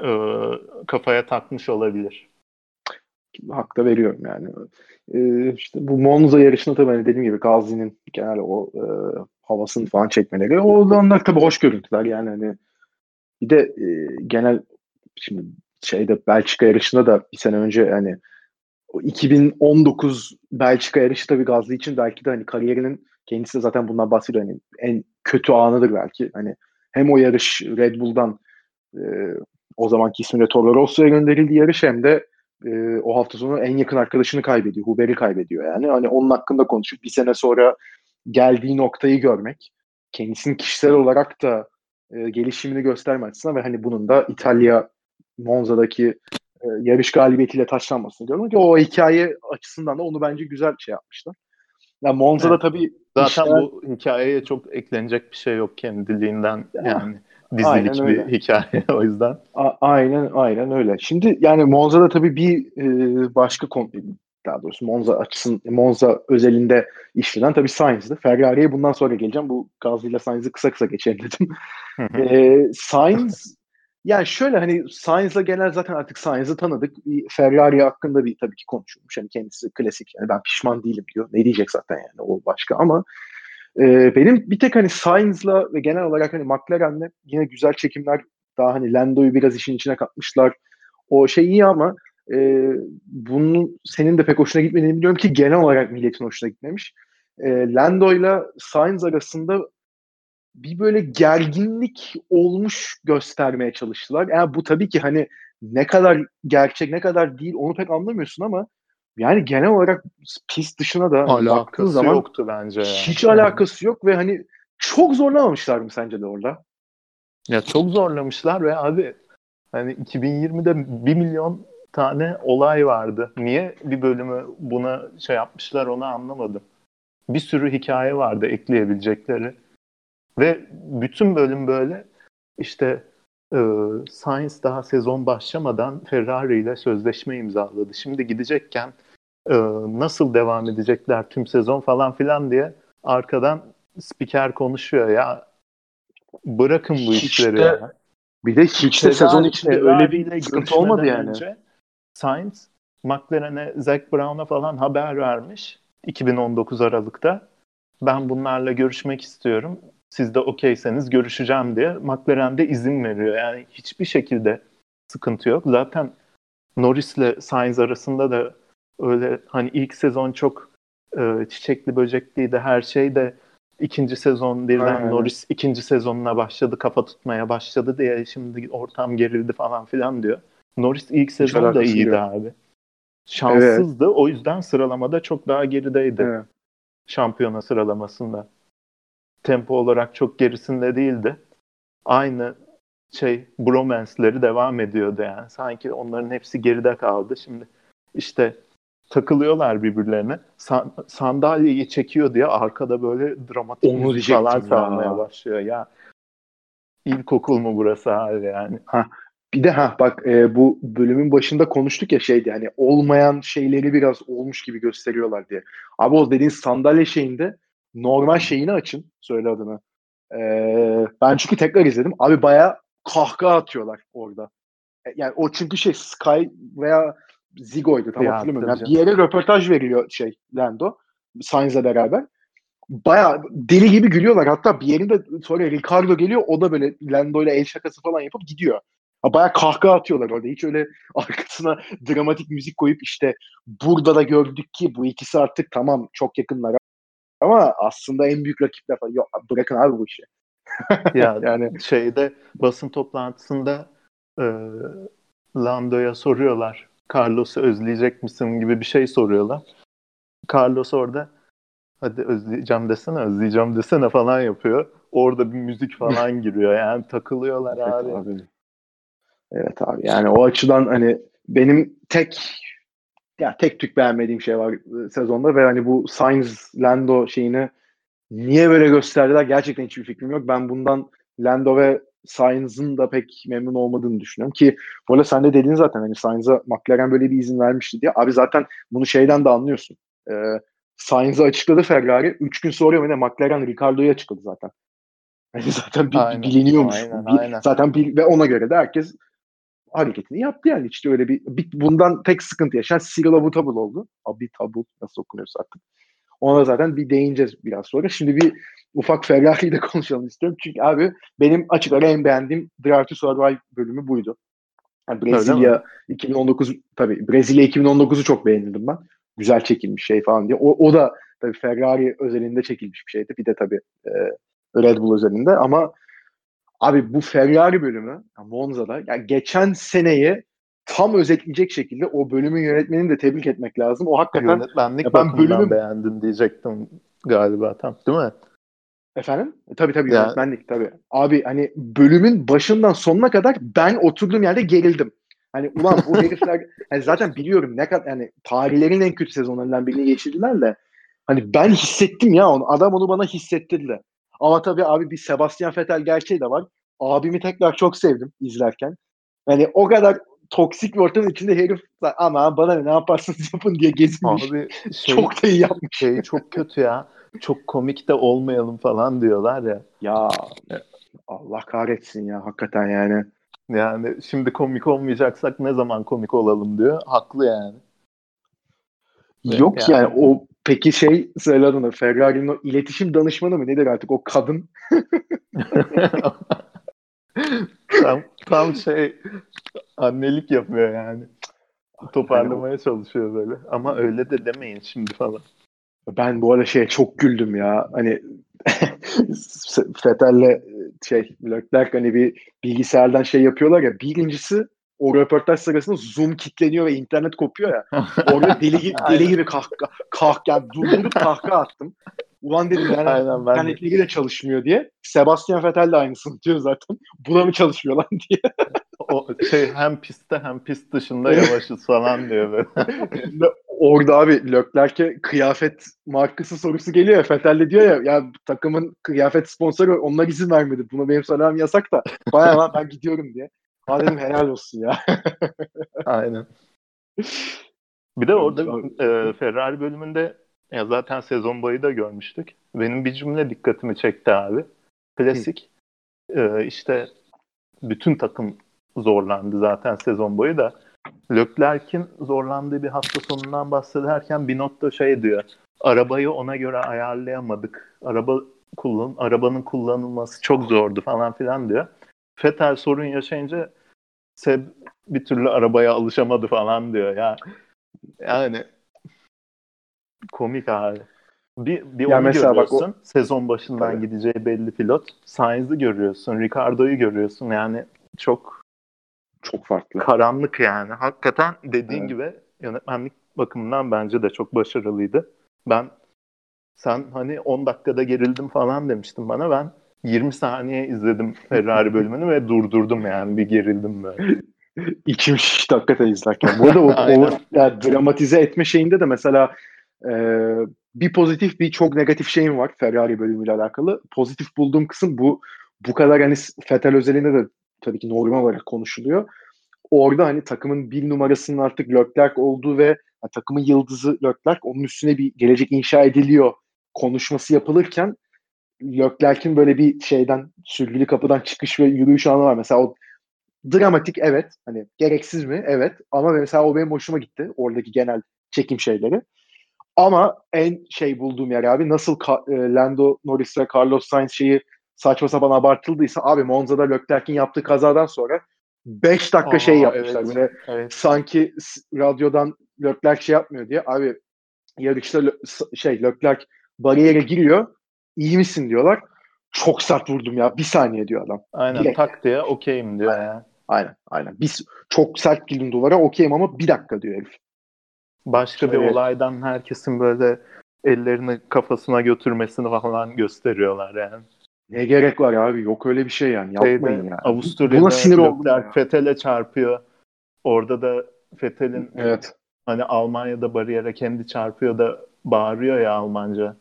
e, kafaya takmış olabilir. Hak da veriyorum yani. E, işte bu Monza yarışında tabii hani dediğim gibi Gazi'nin genel o e, havasını falan çekmeleri. O onlar tabii hoş görüntüler yani hani bir de e, genel şimdi şeyde Belçika yarışında da bir sene önce yani 2019 Belçika yarışı tabii Gazli için belki de hani kariyerinin kendisi de zaten bundan bahsediyor. Hani en kötü anıdır belki. Hani hem o yarış Red Bull'dan e, o zamanki ismiyle Toro Rosso'ya gönderildiği yarış hem de e, o hafta sonu en yakın arkadaşını kaybediyor. Huber'i kaybediyor yani. Hani onun hakkında konuşup bir sene sonra geldiği noktayı görmek kendisinin kişisel olarak da e, gelişimini gösterme ve hani bunun da İtalya Monza'daki e, yarış galibiyetiyle taşlanmasını görmek. O hikaye açısından da onu bence güzel şey yapmışlar. Yani Monza'da evet. tabii zaten işler... bu hikayeye çok eklenecek bir şey yok kendiliğinden yani dizilik bir öyle. hikaye [laughs] o yüzden. A- aynen aynen öyle. Şimdi yani Monza'da tabii bir e, başka konu daha doğrusu Monza açısın Monza özelinde işlenen tabii Sainz'dı. Ferrari'ye bundan sonra geleceğim. Bu Gazli ile Sainz'ı kısa kısa geçelim dedim. [laughs] e, Sainz yani şöyle hani Sainz'la genel zaten artık Sainz'ı tanıdık. Ferrari hakkında bir tabii ki konuşulmuş. Hani kendisi klasik yani ben pişman değilim diyor. Ne diyecek zaten yani o başka ama e, benim bir tek hani Sainz'la ve genel olarak hani McLaren'le yine güzel çekimler daha hani Lando'yu biraz işin içine katmışlar. O şey iyi ama e, bunun senin de pek hoşuna gitmediğini biliyorum ki genel olarak milletin hoşuna gitmemiş. E, Lando'yla Sainz arasında bir böyle gerginlik olmuş göstermeye çalıştılar. Yani bu tabii ki hani ne kadar gerçek ne kadar değil onu pek anlamıyorsun ama yani genel olarak pist dışına da alakası zaman yoktu bence. Yani. Hiç alakası yok ve hani çok zorlamamışlar mı sence de orada? Ya çok zorlamışlar ve abi hani 2020'de 1 milyon tane olay vardı. Niye bir bölümü buna şey yapmışlar onu anlamadım. Bir sürü hikaye vardı ekleyebilecekleri. Ve bütün bölüm böyle işte e, Sainz daha sezon başlamadan Ferrari ile sözleşme imzaladı. Şimdi gidecekken e, nasıl devam edecekler tüm sezon falan filan diye arkadan spiker konuşuyor ya. Bırakın bu hiç işleri de, ya. Bir de hiç de sezon içinde öyle bir sıkıntı olmadı yani. Önce Sainz McLaren'e Zac Brown'a falan haber vermiş 2019 Aralık'ta. Ben bunlarla görüşmek istiyorum siz de okeyseniz görüşeceğim diye McLaren de izin veriyor. Yani hiçbir şekilde sıkıntı yok. Zaten Norris ile Sainz arasında da öyle hani ilk sezon çok e, çiçekli böcekliydi her şey de ikinci sezon birden Aynen. Norris ikinci sezonuna başladı kafa tutmaya başladı diye şimdi ortam gerildi falan filan diyor. Norris ilk sezon da iyiydi yok. abi. Şanssızdı. Evet. O yüzden sıralamada çok daha gerideydi. Evet. Şampiyona sıralamasında tempo olarak çok gerisinde değildi. Aynı şey bromance'leri devam ediyordu yani. Sanki onların hepsi geride kaldı. Şimdi işte takılıyorlar birbirlerine. San, sandalyeyi çekiyor diye arkada böyle dramatik Onu müzikalar çalmaya başlıyor. Ya ilkokul mu burası abi yani? Ha. Bir de ha bak e, bu bölümün başında konuştuk ya şeydi hani olmayan şeyleri biraz olmuş gibi gösteriyorlar diye. Abi o dediğin sandalye şeyinde normal şeyini açın. Söyle adını. Ee, ben çünkü tekrar izledim. Abi baya kahkaha atıyorlar orada. E, yani o çünkü şey Sky veya Zigo'ydu tam Ya, hatırlamıyorum. Yani bir yere röportaj veriyor şey Lando. Sainz'la beraber. Baya deli gibi gülüyorlar. Hatta bir yerinde sonra Ricardo geliyor. O da böyle Lando ile el şakası falan yapıp gidiyor. Baya kahkaha atıyorlar orada. Hiç öyle [laughs] arkasına dramatik müzik koyup işte burada da gördük ki bu ikisi artık tamam çok yakınlar ama aslında en büyük rakipler falan. Yok bırakın abi bu işi. [laughs] Ya Yani şeyde basın toplantısında e, Lando'ya soruyorlar. Carlos'u özleyecek misin gibi bir şey soruyorlar. Carlos orada hadi özleyeceğim desene özleyeceğim desene falan yapıyor. Orada bir müzik falan [laughs] giriyor. Yani takılıyorlar Evet abi. abi. Evet abi. Yani o açıdan hani benim tek ya tek tük beğenmediğim şey var e, sezonda ve hani bu Sainz Lando şeyini niye böyle gösterdiler gerçekten hiçbir fikrim yok. Ben bundan Lando ve Sainz'ın da pek memnun olmadığını düşünüyorum ki bu arada sen de dedin zaten hani Sainz'a McLaren böyle bir izin vermişti diye. Abi zaten bunu şeyden de anlıyorsun. Ee, Sainz'ı açıkladı Ferrari. Üç gün sonra mı ne McLaren Ricardo'yu açıkladı zaten. Hani zaten bir, Aynen, biliniyormuş. aynen, Bir- aynen. Zaten bir, ve ona göre de herkes hareketini yaptı yani. İşte öyle bir, bir bundan tek sıkıntı yaşayan Cyril Abiteboul oldu. Abiteboul nasıl okunuyorsa artık. Ona zaten bir değineceğiz biraz sonra. Şimdi bir ufak Ferrari'yi de [laughs] konuşalım istiyorum. Çünkü abi benim açık ara en beğendiğim Drive to Survive bölümü buydu. Yani Brezilya 2019 tabii Brezilya 2019'u çok beğendim ben. Güzel çekilmiş şey falan diye. O, o da tabii Ferrari özelinde çekilmiş bir şeydi. Bir de tabii e, Red Bull özelinde ama abi bu Ferrari bölümü yani Monza'da yani geçen seneyi tam özetleyecek şekilde o bölümün yönetmenini de tebrik etmek lazım. O hakikaten Yönetmenlik Ya ben bölümü- beğendin diyecektim galiba tam değil mi? Efendim? E, tabii tabii Ya- yönetmenlik tabii. Abi hani bölümün başından sonuna kadar ben oturduğum yerde gerildim. Hani ulan bu [laughs] herifler hani zaten biliyorum ne kadar yani tarihlerin en kötü sezonlarından birini geçirdiler de hani ben hissettim ya onu. Adam onu bana hissettirdi. Ama tabii abi bir Sebastian Vettel gerçeği de var. Abimi tekrar çok sevdim izlerken. Hani o kadar toksik bir ortamın içinde herif ama bana ne, yaparsanız [laughs] yapın diye gezinmiş. Abi [laughs] şey, çok da iyi yapmış. şey çok kötü ya. Çok komik de olmayalım falan diyorlar ya. Ya Allah kahretsin ya hakikaten yani. Yani şimdi komik olmayacaksak ne zaman komik olalım diyor. Haklı yani. Yok yani. yani. o peki şey söyle adını Ferrari'nin o iletişim danışmanı mı nedir artık o kadın [laughs] tam, tam şey annelik yapıyor yani. Toparlamaya çalışıyor böyle. Ama öyle de demeyin şimdi falan. ben bu arada şeye çok güldüm ya hani [laughs] Fethel'le şey Leclerc hani bir bilgisayardan şey yapıyorlar ya birincisi o röportaj sırasında Zoom kitleniyor ve internet kopuyor ya. Orada deli gibi, [laughs] deli gibi kahkaha, kah, yani durdurup kahkaha attım. Ulan dedim yani Aynen ben de. internetleri de çalışmıyor diye. Sebastian Vettel de aynısını diyor zaten. [laughs] Buna mı çalışmıyor lan diye. O şey hem pistte hem pist dışında yavaşız falan diyor böyle. [laughs] Orada abi Leclerc'e kıyafet markası sorusu geliyor ya. Vettel de diyor ya ya takımın kıyafet sponsoru onlar izin vermedi. Buna benim söylemem yasak da. Bayağı lan ben gidiyorum diye. Ha dedim helal olsun ya. [laughs] Aynen. Bir de orada e, Ferrari bölümünde ya zaten sezon boyu da görmüştük. Benim bir cümle dikkatimi çekti abi. Klasik. E, işte bütün takım zorlandı zaten sezon boyu da. Leclerc'in zorlandığı bir hafta sonundan bahsederken Binotto şey diyor. Arabayı ona göre ayarlayamadık. Araba kullan arabanın kullanılması çok zordu falan filan diyor. Vettel sorun yaşayınca Seb bir türlü arabaya alışamadı falan diyor ya. Yani komik abi. Bir, bir Ya onu mesela bak görüyorsun. Sezon başından Tabii. gideceği belli pilot. Sainz'ı görüyorsun. Ricardo'yu görüyorsun. Yani çok Çok farklı. karanlık yani. Hakikaten dediğin Evet. gibi yönetmenlik bakımından bence de çok başarılıydı. Ben sen hani 10 dakikada gerildim falan demiştin bana. Ben 20 saniye izledim Ferrari [laughs] bölümünü ve durdurdum yani bir gerildim böyle. [laughs] İçim şişti hakikaten izlerken. Bu arada o, [laughs] o ya, dramatize etme şeyinde de mesela e, bir pozitif bir çok negatif şeyim var Ferrari bölümüyle alakalı. Pozitif bulduğum kısım bu bu kadar hani Vettel özelinde de tabii ki normal olarak konuşuluyor. Orada hani takımın bir numarasının artık Leclerc olduğu ve yani takımın yıldızı Leclerc onun üstüne bir gelecek inşa ediliyor konuşması yapılırken Leclerc'in böyle bir şeyden sürgülü kapıdan çıkış ve yürüyüş anı var. Mesela o dramatik evet. Hani gereksiz mi? Evet. Ama mesela o benim hoşuma gitti. Oradaki genel çekim şeyleri. Ama en şey bulduğum yer abi nasıl Ka- e, Lando Norris ve Carlos Sainz şeyi saçma sapan abartıldıysa abi Monza'da Leclerc'in yaptığı kazadan sonra 5 dakika Aa, şey yapmışlar. evet, Böyle evet. sanki radyodan Leclerc şey yapmıyor diye. Abi yarışta şey Leclerc bariyere giriyor. İyi misin diyorlar. Çok sert vurdum ya. Bir saniye diyor adam. Aynen Direkt. tak diye okeyim diyor ya. Aynen aynen. Biz çok sert girdim duvara okeyim ama bir dakika diyor herif. Başka bir Evet. olaydan herkesin böyle ellerini kafasına götürmesini falan gösteriyorlar yani. Ne gerek var abi? Yok öyle bir şey yani. Yapmayın Şeyde, ya. Avusturya'da Buna sinir ya. Vettel'e çarpıyor. Orada da Vettel'in Evet. hani Almanya'da bariyere kendi çarpıyor da bağırıyor ya Almanca.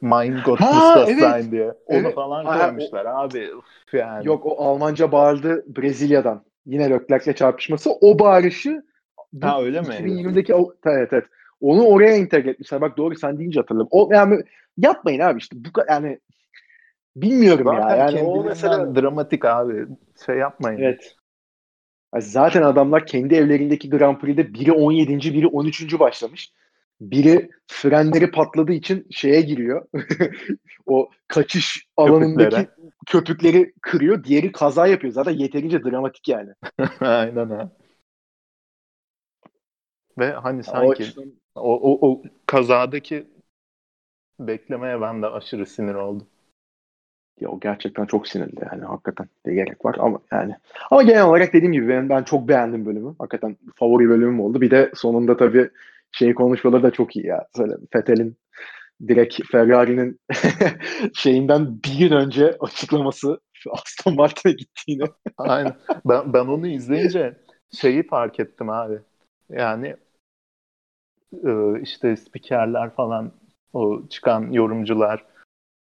Mein Gott Ha, ist das evet. diye. Onu Evet. falan Ha, koymuşlar abi. Üf yani. Yok o Almanca bağırdı Brezilya'dan. Yine Leclerc'le çarpışması. O bağırışı Ha, öyle mi? 2020'deki o, evet evet. Onu oraya entegre etmişler. Bak doğru sen deyince hatırladım. O yani yapmayın abi işte bu yani bilmiyorum Zaten ya. Yani o mesela dramatik abi. Şey yapmayın. evet. Zaten adamlar kendi evlerindeki Grand Prix'de biri 17. biri 13. başlamış. Biri frenleri patladığı için şeye giriyor. [laughs] o kaçış alanındaki Köpüklere. köpükleri kırıyor. Diğeri kaza yapıyor. Zaten yeterince dramatik yani. [laughs] Aynen ha. Ve hani O sanki açıdan- o, o, o kazadaki beklemeye ben de aşırı sinir oldum. Ya o gerçekten çok sinirli yani hakikaten ne gerek var ama yani ama genel olarak dediğim gibi ben, ben çok beğendim bölümü. Hakikaten favori bölümüm oldu. Bir de sonunda tabii şey konuşmaları da çok iyi ya. Söyle Vettel'in direkt Ferrari'nin [laughs] şeyinden bir gün önce açıklaması [laughs] Aston Martin'e gittiğini. [laughs] Aynen. Ben, ben onu izleyince şeyi fark ettim abi. Yani e, işte spikerler falan o çıkan yorumcular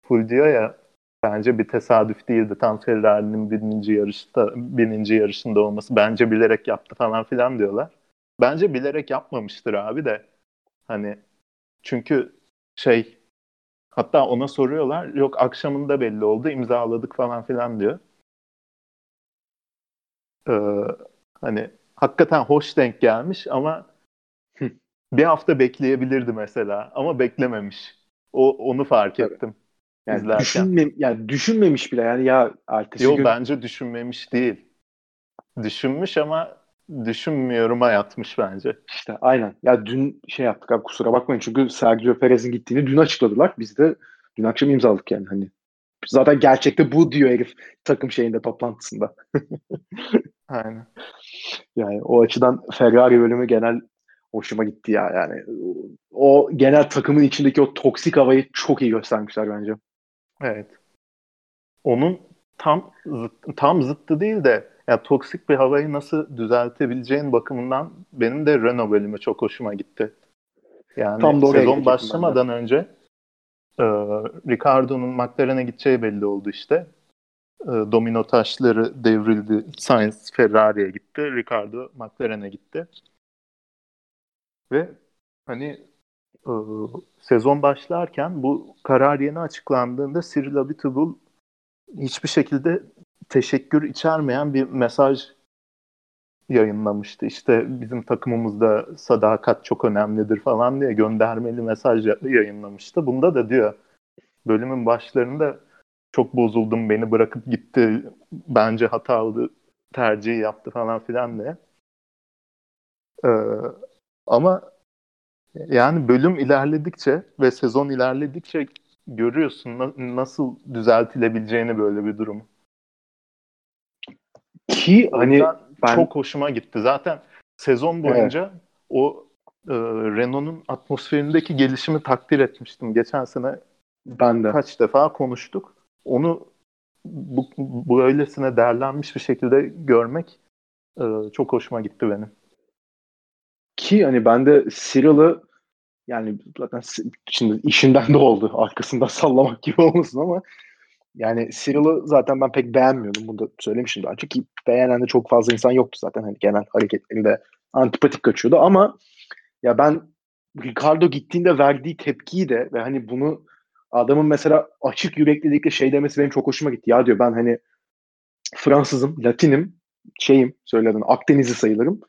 full diyor ya bence bir tesadüf değildi. Tam Ferrari'nin bininci yarışta bininci yarışında olması bence bilerek yaptı falan filan diyorlar. Bence bilerek yapmamıştır abi de. Hani çünkü şey hatta ona soruyorlar yok akşamında belli oldu imzaladık falan filan diyor. Ee, hani hakikaten hoş denk gelmiş ama [laughs] bir hafta bekleyebilirdi mesela ama beklememiş. O onu fark Tabii. ettim. Yani, İzlerken. düşünme, yani düşünmemiş bile yani ya ertesi Yo gün bence düşünmemiş değil. Düşünmüş ama düşünmüyorum'a yatmış bence. işte aynen. Ya dün şey yaptık abi kusura bakmayın çünkü Sergio Perez'in gittiğini dün açıkladılar. Biz de dün akşam imzaladık yani hani. Zaten gerçekte bu diyor herif takım şeyinde toplantısında. [laughs] Aynen. Yani o açıdan Ferrari bölümü genel hoşuma gitti ya yani. O genel takımın içindeki o toksik havayı çok iyi göstermişler bence. Evet. Onun tam zıt- tam zıttı değil de ya toksik bir havayı nasıl düzeltebileceğin bakımından benim de Renault bölümü çok hoşuma gitti. Yani Tam da sezon başlamadan önce e, Ricardo'nun McLaren'e gideceği belli oldu işte. E, domino taşları devrildi. Sainz Ferrari'ye gitti. Ricardo McLaren'e gitti. Ve hani e, sezon başlarken bu karar yeni açıklandığında Cyril Abiteboul hiçbir şekilde teşekkür içermeyen bir mesaj yayınlamıştı. İşte bizim takımımızda sadakat çok önemlidir falan diye göndermeli mesaj ya- yayınlamıştı. Bunda da diyor bölümün başlarında çok bozuldum beni bırakıp gitti bence hatalı tercih yaptı falan filan diye. Ee, ama yani bölüm ilerledikçe ve sezon ilerledikçe görüyorsun na- nasıl düzeltilebileceğini böyle bir durum. Ki hani ben çok hoşuma gitti. Zaten sezon boyunca o e, Renault'un atmosferindeki gelişimi takdir etmiştim. Geçen sene ben de kaç defa konuştuk. Onu bu, bu öylesine değerlenmiş bir şekilde görmek e, çok hoşuma gitti benim. ki hani ben de Cyril'ı yani zaten şimdi işinden de oldu arkasından [laughs] sallamak gibi olmasın ama yani Cyril'ı zaten ben pek beğenmiyordum. Bunu da söylemişim daha önce ki beğenen de çok fazla insan yoktu zaten. Hani genel hareketleri de antipatik kaçıyordu ama ya ben Ricardo gittiğinde verdiği tepkiyi de ve hani bunu adamın mesela açık yüreklilikle şey demesi benim çok hoşuma gitti. Ya diyor ben hani Fransızım, Latinim, şeyim söyledin Akdenizli sayılırım.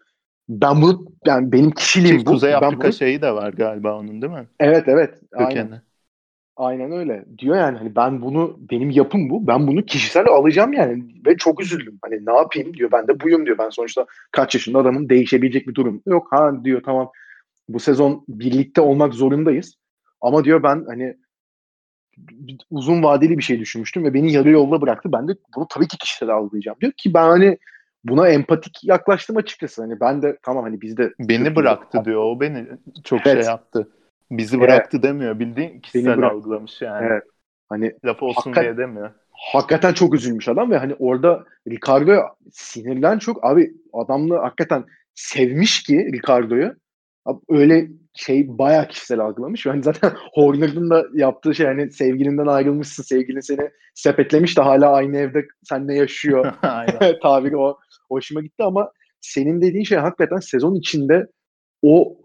Ben bunu yani benim kişiliğim Ki bu. Kuzey ben Afrika bunu... şeyi de var galiba onun değil mi? Evet evet. Kökeni. Aynen. Aynen öyle. Diyor yani hani ben bunu benim yapım bu. Ben bunu kişisel alacağım yani ve çok üzüldüm. Hani ne yapayım diyor. Ben de buyum diyor. Ben sonuçta kaç yaşında adamın değişebilecek bir durum yok. Ha diyor tamam bu sezon birlikte olmak zorundayız. Ama diyor ben hani uzun vadeli bir şey düşünmüştüm ve beni yarı yolda bıraktı. Ben de bunu tabii ki kişisel algılayacağım. Diyor ki ben hani buna empatik yaklaştım açıkçası. Hani ben de tamam hani bizde beni bıraktı diyor. O beni çok Evet. şey yaptı. Bizi bıraktı demiyor. Bildiğin kişisel bırak- algılamış yani. Evet. hani Laf olsun Hakikat- diye demiyor. hakikaten çok üzülmüş adam ve hani orada Ricardo sinirlen çok abi adamla hakikaten sevmiş ki Ricardo'yu Abi öyle şey bayağı kişisel algılamış. Yani zaten [laughs] Horner'ın da yaptığı şey hani sevgilinden ayrılmışsın, sevgilin seni sepetlemiş de hala aynı evde seninle yaşıyor. [laughs] [laughs] Tabiri o hoşuma gitti ama senin dediğin şey hakikaten sezon içinde o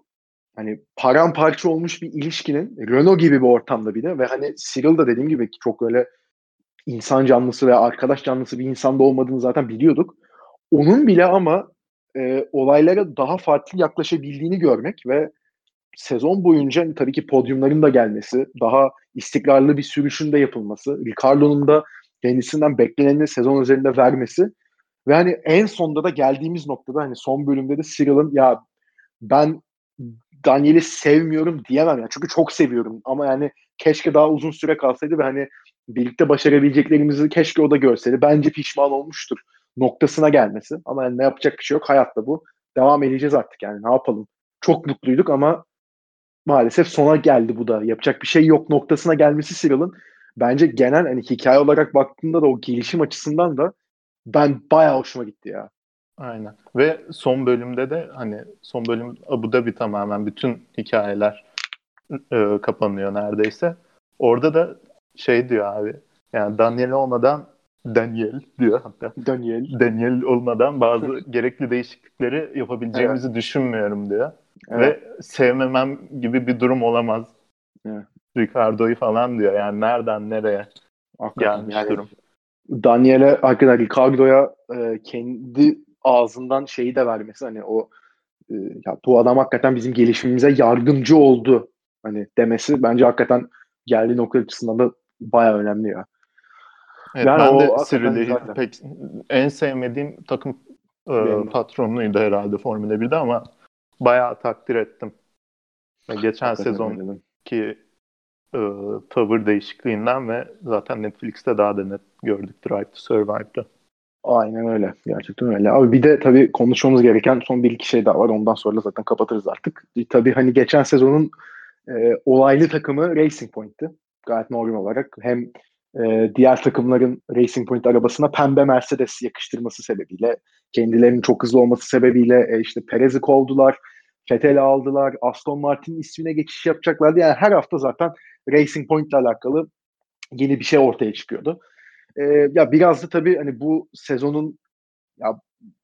hani paramparça olmuş bir ilişkinin Renault gibi bir ortamda bir de ve hani Cyril da dediğim gibi çok öyle insan canlısı ve arkadaş canlısı bir insan da olmadığını zaten biliyorduk. Onun bile ama e, olaylara daha farklı yaklaşabildiğini görmek ve sezon boyunca tabii ki podyumların da gelmesi, daha istikrarlı bir sürüşün de yapılması, Ricardo'nun da kendisinden bekleneni sezon üzerinde vermesi ve hani en sonda da geldiğimiz noktada hani son bölümde de Cyril'ın ya ben Daniel'i sevmiyorum diyemem yani çünkü çok seviyorum ama yani keşke daha uzun süre kalsaydı ve hani birlikte başarabileceklerimizi keşke o da görseydi. Bence pişman olmuştur noktasına gelmesi. Ama yani ne yapacak bir şey yok. Hayatta bu. Devam edeceğiz artık yani ne yapalım. Çok mutluyduk ama maalesef sona geldi bu da. Yapacak bir şey yok noktasına gelmesi Cyril'ın bence genel hani hikaye olarak baktığında da o gelişim açısından da ben bayağı hoşuma gitti ya. Aynen. Ve son bölümde de hani son bölüm Abu Dhabi tamamen bütün hikayeler e, kapanıyor neredeyse. Orada da şey diyor abi. Yani Daniel olmadan Daniel diyor hatta. Daniel. Daniel olmadan bazı [laughs] gerekli değişiklikleri yapabileceğimizi düşünmüyorum diyor. Evet. Ve sevmemem gibi bir durum olamaz. Evet. Ricardo'yu falan diyor. Yani nereden nereye Hakikaten gelmiş yani durum. Daniel'e hakikaten Ricardo'ya e, kendi ağzından şeyi de vermesi hani o e, ya bu adam hakikaten bizim gelişimimize yardımcı oldu hani demesi bence hakikaten geldiği nokta açısından da bayağı önemli ya. Evet, Yani ben o de Cyril'i pek en sevmediğim takım e, patronuydu herhalde Formula 1'de ama bayağı takdir ettim. Geçen sezonki öyle. e, tavır değişikliğinden ve zaten Netflix'te daha da net gördük Drive to Survive'da. Aynen öyle. Gerçekten öyle. Abi bir de tabii konuşmamız gereken son bir iki şey daha var. Ondan sonra zaten kapatırız artık. E, tabii hani geçen sezonun e, olaylı takımı Racing Point'ti. Gayet normal olarak. Hem e, diğer takımların Racing Point arabasına pembe Mercedes yakıştırması sebebiyle, kendilerinin çok hızlı olması sebebiyle e, işte Perez'i kovdular, Vettel'i aldılar, Aston Martin ismine geçiş yapacaklardı. Yani her hafta zaten Racing Point ile alakalı yeni bir şey ortaya çıkıyordu. E, ya biraz da tabii hani bu sezonun ya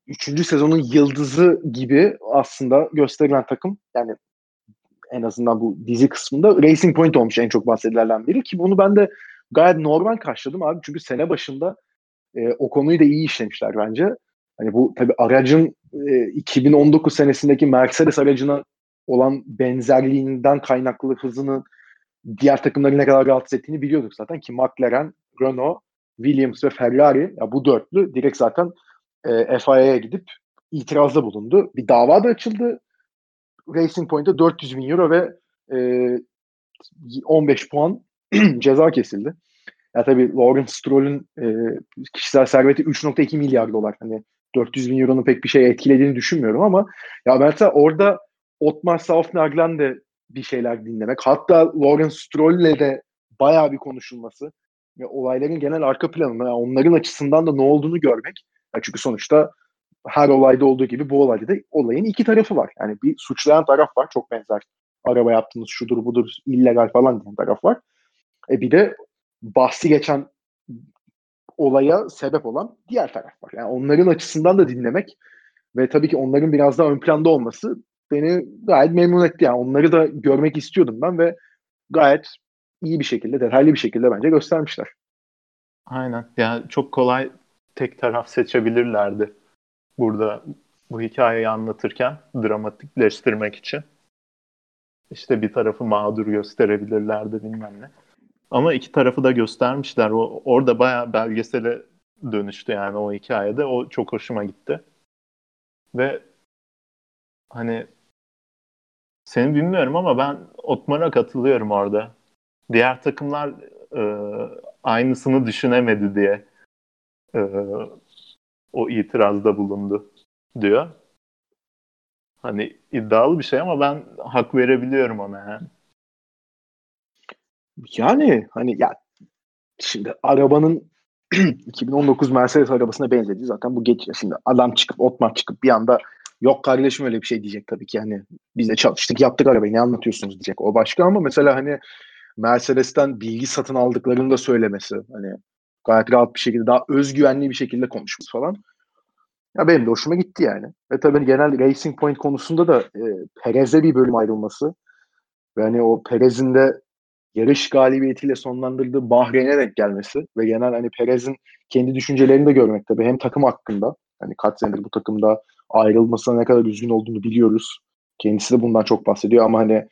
üçüncü sezonun yıldızı gibi aslında gösterilen takım yani en azından bu dizi kısmında Racing Point olmuş en çok bahsedilen biri ki bunu ben de gayet normal karşıladım abi çünkü sene başında e, o konuyu da iyi işlemişler bence. Hani bu tabii aracın e, 2019 senesindeki Mercedes aracına olan benzerliğinden kaynaklı hızının diğer takımları ne kadar rahatsız ettiğini biliyorduk zaten ki McLaren, Renault, Williams ve Ferrari ya bu dörtlü direkt zaten e, FIA'ya gidip itirazda bulundu. Bir dava da açıldı. Racing Point'e 400 bin euro ve e, 15 puan [clears throat] ceza kesildi. Ya tabii Lawrence Stroll'ün e, kişisel serveti 3.2 milyar dolar. Hani 400 bin euronun pek bir şey etkilediğini düşünmüyorum ama ya mesela orada Otmar Saufner'den de bir şeyler dinlemek. Hatta Lawrence Stroll'le de bayağı bir konuşulması ve olayların genel arka planında yani onların açısından da ne olduğunu görmek. Ya çünkü sonuçta her olayda olduğu gibi bu olayda da olayın iki tarafı var. Yani bir suçlayan taraf var çok benzer. Araba yaptığınız şudur budur illegal falan diyen taraf var. E bir de bahsi geçen olaya sebep olan diğer taraf var. Yani onların açısından da dinlemek ve tabii ki onların biraz daha ön planda olması beni gayet memnun etti. Yani onları da görmek istiyordum ben ve gayet iyi bir şekilde, detaylı bir şekilde bence göstermişler. Aynen. Yani çok kolay tek taraf seçebilirlerdi. Burada bu hikayeyi anlatırken dramatikleştirmek için. İşte bir tarafı mağdur gösterebilirlerdi bilmem ne. Ama iki tarafı da göstermişler. O, orada bayağı belgesele dönüştü yani o hikayede. O çok hoşuma gitti. Ve hani seni bilmiyorum ama ben Otmar'a katılıyorum orada. Diğer takımlar e, aynısını düşünemedi diye e, o itirazda bulundu diyor. Hani iddialı bir şey ama ben hak verebiliyorum ona yani. Yani hani ya şimdi arabanın [clears throat] 2019 Mercedes arabasına benzediği zaten bu geç. Şimdi adam çıkıp Otmar çıkıp bir anda yok kardeşim öyle bir şey diyecek tabii ki. Hani biz de çalıştık yaptık arabayı ne anlatıyorsunuz diyecek. O başka ama mesela hani Mercedes'ten bilgi satın aldıklarını da söylemesi. Hani gayet rahat bir şekilde daha özgüvenli bir şekilde konuşması falan. Ya benim de hoşuma gitti yani. Ve tabii genel Racing Point konusunda da e, Perez'e bir bölüm ayrılması. Ve hani o Perez'in de yarış galibiyetiyle sonlandırdığı Bahreyn'e denk gelmesi ve genel hani Perez'in kendi düşüncelerini de görmek tabii hem takım hakkında hani kaç senedir bu takımda ayrılmasına ne kadar üzgün olduğunu biliyoruz. Kendisi de bundan çok bahsediyor ama hani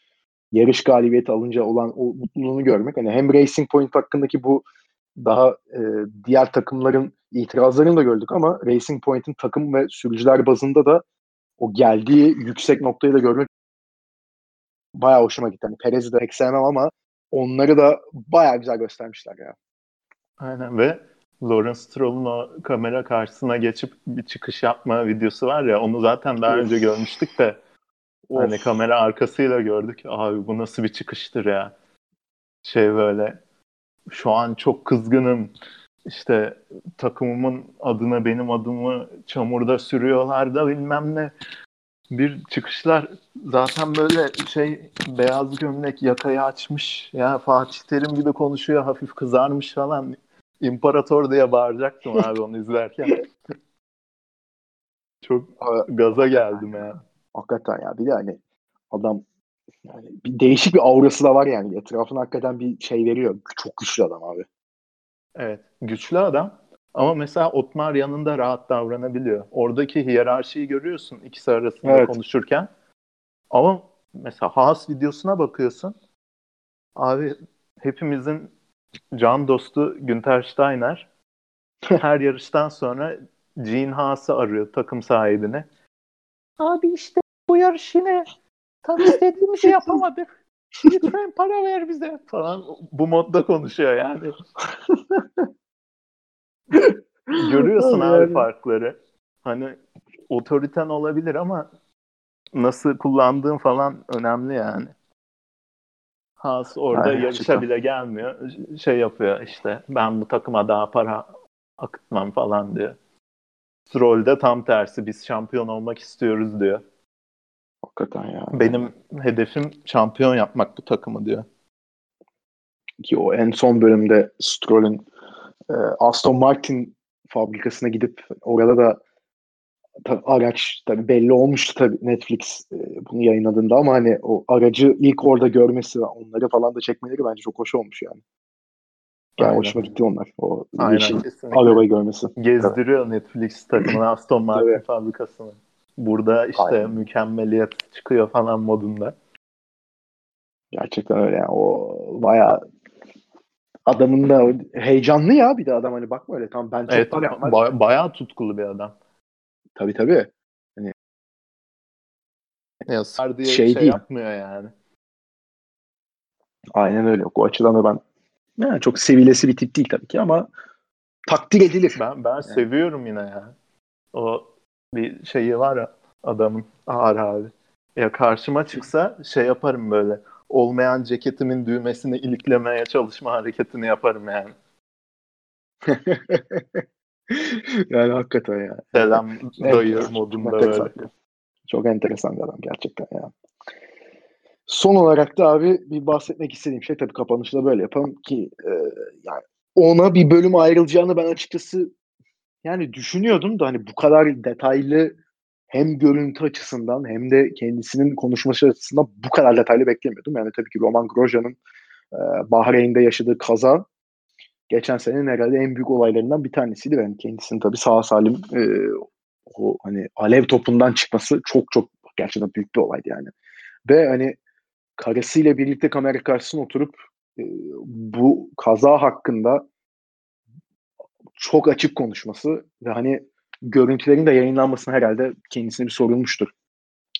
yarış galibiyeti alınca olan o mutluluğunu görmek hani hem Racing Point hakkındaki bu daha e, diğer takımların itirazlarını da gördük ama Racing Point'in takım ve sürücüler bazında da o geldiği yüksek noktayı da görmek bayağı hoşuma gitti. Hani Perez'i de pek sevmem ama onları da bayağı güzel göstermişler ya. Aynen ve Lawrence Stroll'un o kamera karşısına geçip bir çıkış yapma videosu var ya onu zaten daha önce görmüştük de of. hani kamera arkasıyla gördük. Abi bu nasıl bir çıkıştır ya. Şey böyle şu an çok kızgınım. İşte takımımın adına benim adımı çamurda sürüyorlar da bilmem ne bir çıkışlar zaten böyle şey beyaz gömlek yakayı açmış ya Fatih Terim gibi konuşuyor hafif kızarmış falan imparator diye bağıracaktım abi onu izlerken [laughs] çok gaza geldim ya. Hakikaten ya bir de hani adam yani bir değişik bir aurası da var yani etrafına hakikaten bir şey veriyor çok güçlü adam abi. Evet güçlü adam ama mesela Otmar yanında rahat davranabiliyor. Oradaki hiyerarşiyi görüyorsun ikisi arasında evet. konuşurken. Ama mesela Haas videosuna bakıyorsun. Abi hepimizin can dostu Günter Steiner [laughs] her yarıştan sonra Gene Haas'ı arıyor takım sahibine. Abi işte bu yarış yine tam [laughs] istediğimizi yapamadık. Lütfen para ver bize falan bu modda konuşuyor yani. [laughs] Görüyorsun abi farkları. Hani otoriten olabilir ama nasıl kullandığın falan önemli yani. Haas orada Aynen, yarışa çıkın. bile gelmiyor. Şey yapıyor işte ben bu takıma daha para akıtmam falan diyor. Stroll tam tersi biz şampiyon olmak istiyoruz diyor. Hakikaten ya. Benim hedefim şampiyon yapmak bu takımı diyor. Ki o en son bölümde Stroll'ün e, Aston Martin fabrikasına gidip orada da tabii araç tabii belli olmuştu tabii Netflix e, bunu yayınladığında ama hani o aracı ilk orada görmesi ve onları falan da çekmeleri bence çok hoş olmuş yani. Yani Aynen. hoşuma gitti onlar. O Aynen, yeşil kesinlikle. arabayı görmesi. Gezdiriyor evet. Netflix takımını Aston Martin fabrikasını. Burada işte Aynen. mükemmeliyet çıkıyor falan modunda. Gerçekten öyle yani. O bayağı adamın da heyecanlı ya bir de adam hani bakma öyle tam ben çok evet, ba- bayağı tutkulu bir adam. Tabii tabii. Hani ya sar diye şey, şey değil. yapmıyor yani. Aynen öyle. O açıdan da ben yani çok sevilesi bir tip değil tabii ki ama takdir edilir. Ben ben yani. seviyorum yine ya. O bir şeyi var ya adamın ağır abi. Ya karşıma çıksa şey yaparım böyle. Olmayan ceketimin düğmesini iliklemeye çalışma hareketini yaparım yani. [laughs] yani hakikaten ya. Selam dayı modunda böyle. Çok enteresan bir adam gerçekten ya. Son olarak da abi bir bahsetmek istediğim şey tabii kapanışı da böyle yapalım ki e, yani ona bir bölüm ayrılacağını ben açıkçası yani düşünüyordum da hani bu kadar detaylı hem görüntü açısından hem de kendisinin konuşması açısından bu kadar detaylı beklemiyordum. Yani tabii ki Roman Grosjean'ın e, Bahreyn'de yaşadığı kaza geçen senenin herhalde en büyük olaylarından bir tanesiydi. Ben kendisini tabii sağ salim e, o hani alev topundan çıkması çok çok gerçekten büyük bir olaydı yani. Ve hani karısıyla birlikte kamera karşısına oturup e, bu kaza hakkında çok açık konuşması ve hani görüntülerin de yayınlanmasına herhalde kendisine bir sorulmuştur.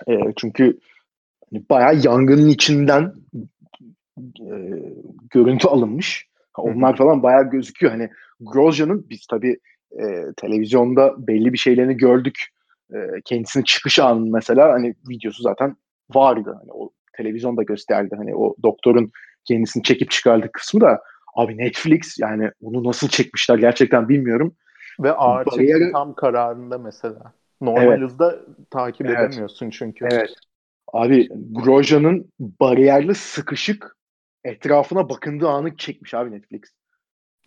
E, çünkü hani bayağı yangının içinden e, görüntü alınmış. Onlar falan bayağı gözüküyor. Hani Grosje'nin biz tabii e, televizyonda belli bir şeylerini gördük. E, kendisinin çıkış anı mesela hani videosu zaten vardı. Hani o televizyonda gösterdi. Hani o doktorun kendisini çekip çıkardığı kısmı da abi Netflix yani onu nasıl çekmişler gerçekten bilmiyorum. Ve ağır Bariyeri... çekim tam kararında mesela. Normal evet. hızda takip evet. edemiyorsun çünkü. Evet. Abi Grosje'nin bariyerli sıkışık etrafına bakındığı anı çekmiş abi Netflix.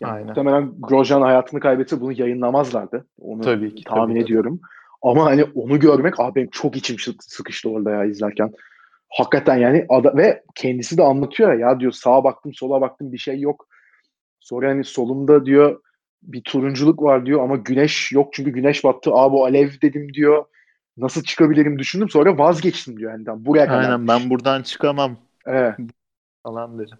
Yani Aynen. Muhtemelen Grosjean hayatını kaybetse bunu yayınlamazlardı. Onu tabii ki, tahmin tabii ediyorum. Tabii. Ama hani onu görmek abi benim çok içim sıkıştı orada ya izlerken. Hakikaten yani ve kendisi de anlatıyor ya, ya diyor sağa baktım sola baktım bir şey yok. Sonra hani solumda diyor bir turunculuk var diyor ama güneş yok çünkü güneş battı. Aa bu alev dedim diyor. Nasıl çıkabilirim düşündüm sonra vazgeçtim diyor. Yani buraya kadar. Aynen ben buradan çıkamam. Evet. Falan dedim.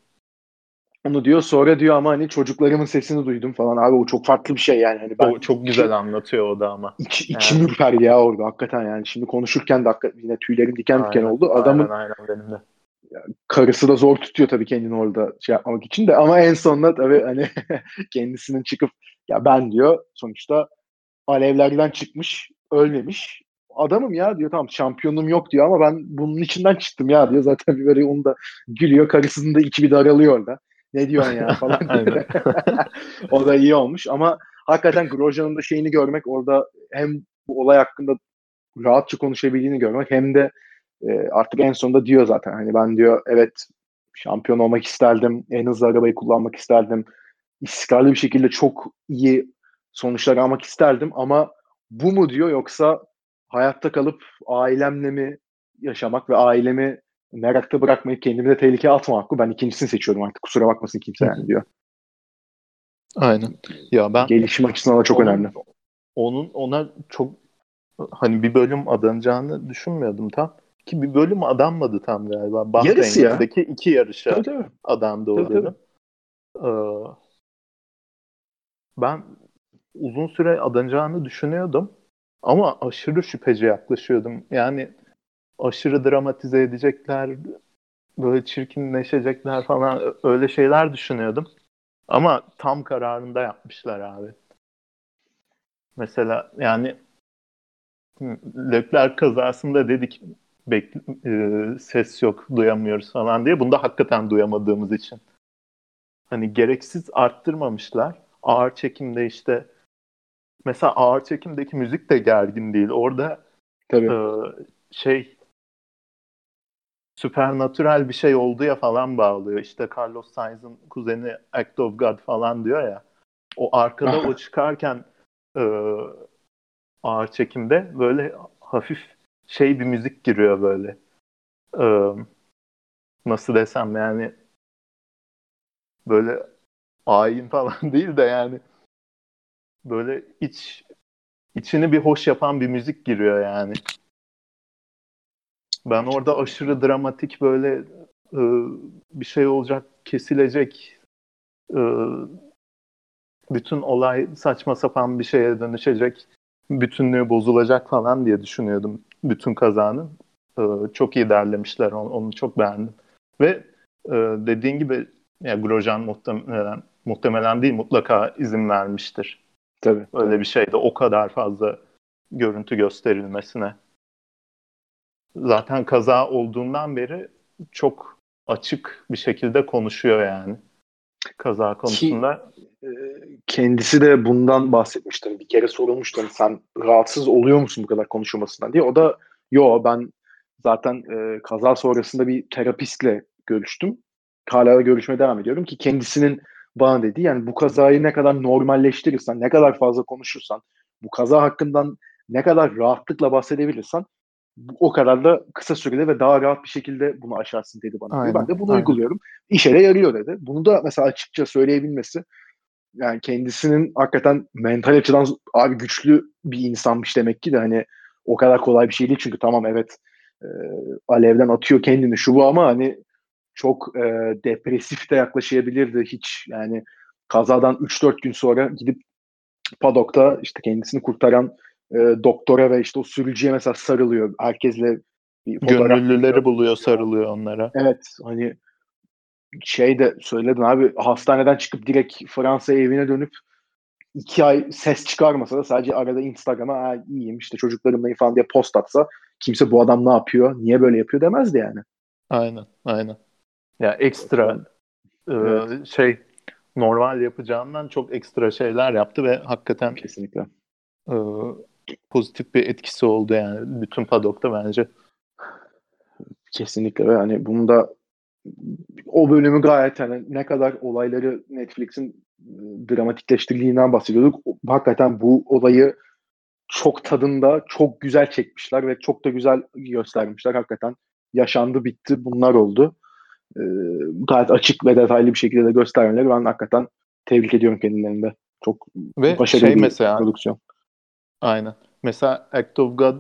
Onu diyor sonra diyor ama hani çocuklarımın sesini duydum falan abi o çok farklı bir şey yani. Hani ben o çok güzel anlatıyor o da ama. İç, içim yani. ürperdi ya orada hakikaten yani. Şimdi konuşurken de yine tüylerim diken aynen, diken oldu. Adamın aynen, aynen benim de. Karısı da zor tutuyor tabii kendini orada şey yapmak için de. Ama en sonunda tabii hani [laughs] kendisinin çıkıp ya ben diyor. Sonuçta alevlerden çıkmış ölmemiş. Adamım ya diyor. Tamam şampiyonum yok diyor. Ama ben bunun içinden çıktım ya diyor. Zaten bir böyle onu da gülüyor. Karısının da iki bir daralıyor orada. Ne diyorsun ya? [laughs] falan [laughs] o da iyi olmuş. Ama hakikaten Grosjean'ın da şeyini görmek orada hem bu olay hakkında rahatça konuşabildiğini görmek hem de e, artık en sonunda diyor zaten hani ben diyor evet şampiyon olmak isterdim. En hızlı arabayı kullanmak isterdim. İstikrarlı bir şekilde çok iyi sonuçlar almak isterdim ama bu mu diyor yoksa hayatta kalıp ailemle mi yaşamak ve ailemi merakta bırakmayıp kendimi de tehlikeye atmamak mı? Ben ikincisini seçiyorum artık. Kusura bakmasın kimse yani diyor. Aynen. Ya ben gelişim açısından da çok onun, önemli. Onun ona çok hani bir bölüm adanacağını düşünmüyordum tam. Ki bir bölüm adanmadı tam galiba. Bahreyn'deki iki yarışa tabii, tabii. adandı o tabii, Ee, ben uzun süre adanacağını düşünüyordum. Ama aşırı şüpheci yaklaşıyordum. Yani aşırı dramatize edecekler, böyle çirkinleşecekler falan öyle şeyler düşünüyordum. Ama tam kararında yapmışlar abi. Mesela yani Leclerc kazasında dedik bek e, ses yok duyamıyoruz falan diye. Bunda hakikaten duyamadığımız için. Hani gereksiz arttırmamışlar. Ağır çekimde işte mesela ağır çekimdeki müzik de gergin değil. Orada Tabii. E, şey süpernatürel bir şey oldu ya falan bağlıyor. İşte Carlos Sainz'ın kuzeni Act of God falan diyor ya. O arkada o çıkarken e, ağır çekimde böyle hafif şey bir müzik giriyor böyle. E, nasıl desem yani böyle ayin falan [laughs] değil de yani böyle iç içini bir hoş yapan bir müzik giriyor yani. Ben orada aşırı dramatik böyle e, bir şey olacak, kesilecek, e, bütün olay saçma sapan bir şeye dönüşecek, bütünlüğü bozulacak falan diye düşünüyordum bütün kazanın. E, çok iyi derlemişler, onu, onu çok beğendim. Ve e, dediğin gibi yani Grosjean muhtemelen, muhtemelen değil mutlaka izin vermiştir. Tabii. Öyle bir şeyde o kadar fazla görüntü gösterilmesine. Zaten kaza olduğundan beri çok açık bir şekilde konuşuyor yani. Kaza konusunda. Ki, kendisi de bundan bahsetmiştir. Bir kere sorulmuştu hani sen rahatsız oluyor musun bu kadar konuşulmasından diye. O da yo ben zaten e, kaza sonrasında bir terapistle görüştüm. Hala görüşmeye devam ediyorum ki kendisinin bana dedi. Yani bu kazayı ne kadar normalleştirirsen, ne kadar fazla konuşursan, bu kaza hakkından ne kadar rahatlıkla bahsedebilirsen o kadar da kısa sürede ve daha rahat bir şekilde bunu aşarsın dedi bana. Aynen, Ben de bunu aynen. uyguluyorum. İşe de yarıyor dedi. Bunu da mesela açıkça söyleyebilmesi yani kendisinin hakikaten mental açıdan abi güçlü bir insanmış demek ki de hani o kadar kolay bir şey değil çünkü tamam evet e, alevden atıyor kendini şu bu ama hani çok e, depresif de yaklaşabilirdi hiç yani kazadan 3-4 gün sonra gidip padokta işte kendisini kurtaran e, doktora ve işte o sürücüye mesela sarılıyor. Herkesle bir Gönüllüleri buluyor, sarılıyor onlara. Evet hani şey de söyledin abi hastaneden çıkıp direkt Fransa evine dönüp iki ay ses çıkarmasa da sadece arada Instagram'a "Ha, iyiyim işte çocuklarımlayım falan diye post atsa kimse bu adam ne yapıyor, niye böyle yapıyor demezdi yani. Aynen, aynen. Ya ekstra e, Evet. şey normal yapacağından çok ekstra şeyler yaptı ve hakikaten Kesinlikle. e, pozitif bir etkisi oldu yani bütün padokta bence. Kesinlikle ve hani bunu da o bölümü gayet hani ne kadar olayları Netflix'in dramatikleştirdiğinden bahsediyorduk. Hakikaten bu olayı çok tadında, çok güzel çekmişler ve çok da güzel göstermişler. Hakikaten yaşandı, bitti. Bunlar oldu. Ee, gayet açık ve detaylı bir şekilde de göstermeleri ben hakikaten tebrik ediyorum kendilerinde. Çok Ve başarılı şey bir mesela prodüksiyon. Aynen. Mesela Act of God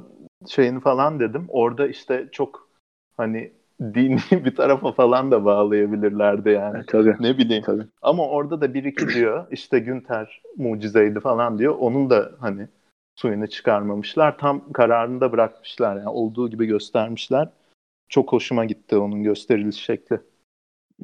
şeyini falan dedim. Orada işte çok hani dini [laughs] bir tarafa falan da bağlayabilirlerdi yani. Evet, tabii. Ne bileyim. tabii. Ama orada da bir iki diyor. işte Günter mucizeydi falan diyor. Onun da hani suyunu çıkarmamışlar. Tam kararında bırakmışlar. Yani olduğu gibi göstermişler. Çok hoşuma gitti onun gösteriliş şekli.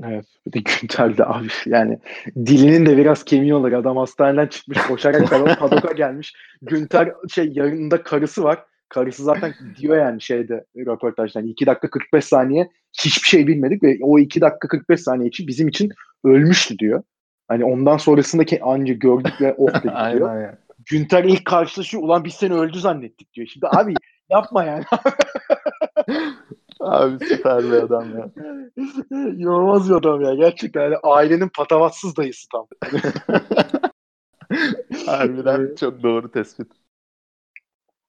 Evet. Bir de Günter de abi yani dilinin de biraz kemiği olur. Adam hastaneden çıkmış koşarak [laughs] padoka gelmiş. Günter şey yanında karısı var. Karısı zaten diyor yani şeyde röportajda hani 2 dakika 45 saniye hiçbir şey bilmedik ve o 2 dakika 45 saniye için bizim için ölmüştü diyor. Hani ondan sonrasındaki anca gördük ve oh dedik [laughs] diyor. Aynen. Günter ilk karşılaşıyor ulan biz seni öldü zannettik diyor. Şimdi abi [laughs] yapma yani. [laughs] Abi süper bir adam ya. İnanılmaz bir adam ya. Gerçekten yani ailenin patavatsız dayısı tam. Harbiden çok doğru tespit.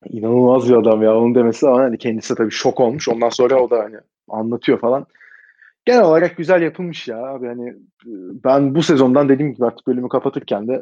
İnanılmaz bir adam ya. Onun demesi ama hani kendisi tabii şok olmuş. Ondan sonra o da hani anlatıyor falan. Genel olarak güzel yapılmış ya abi. Hani e, ben bu sezondan dediğim gibi artık bölümü kapatırken de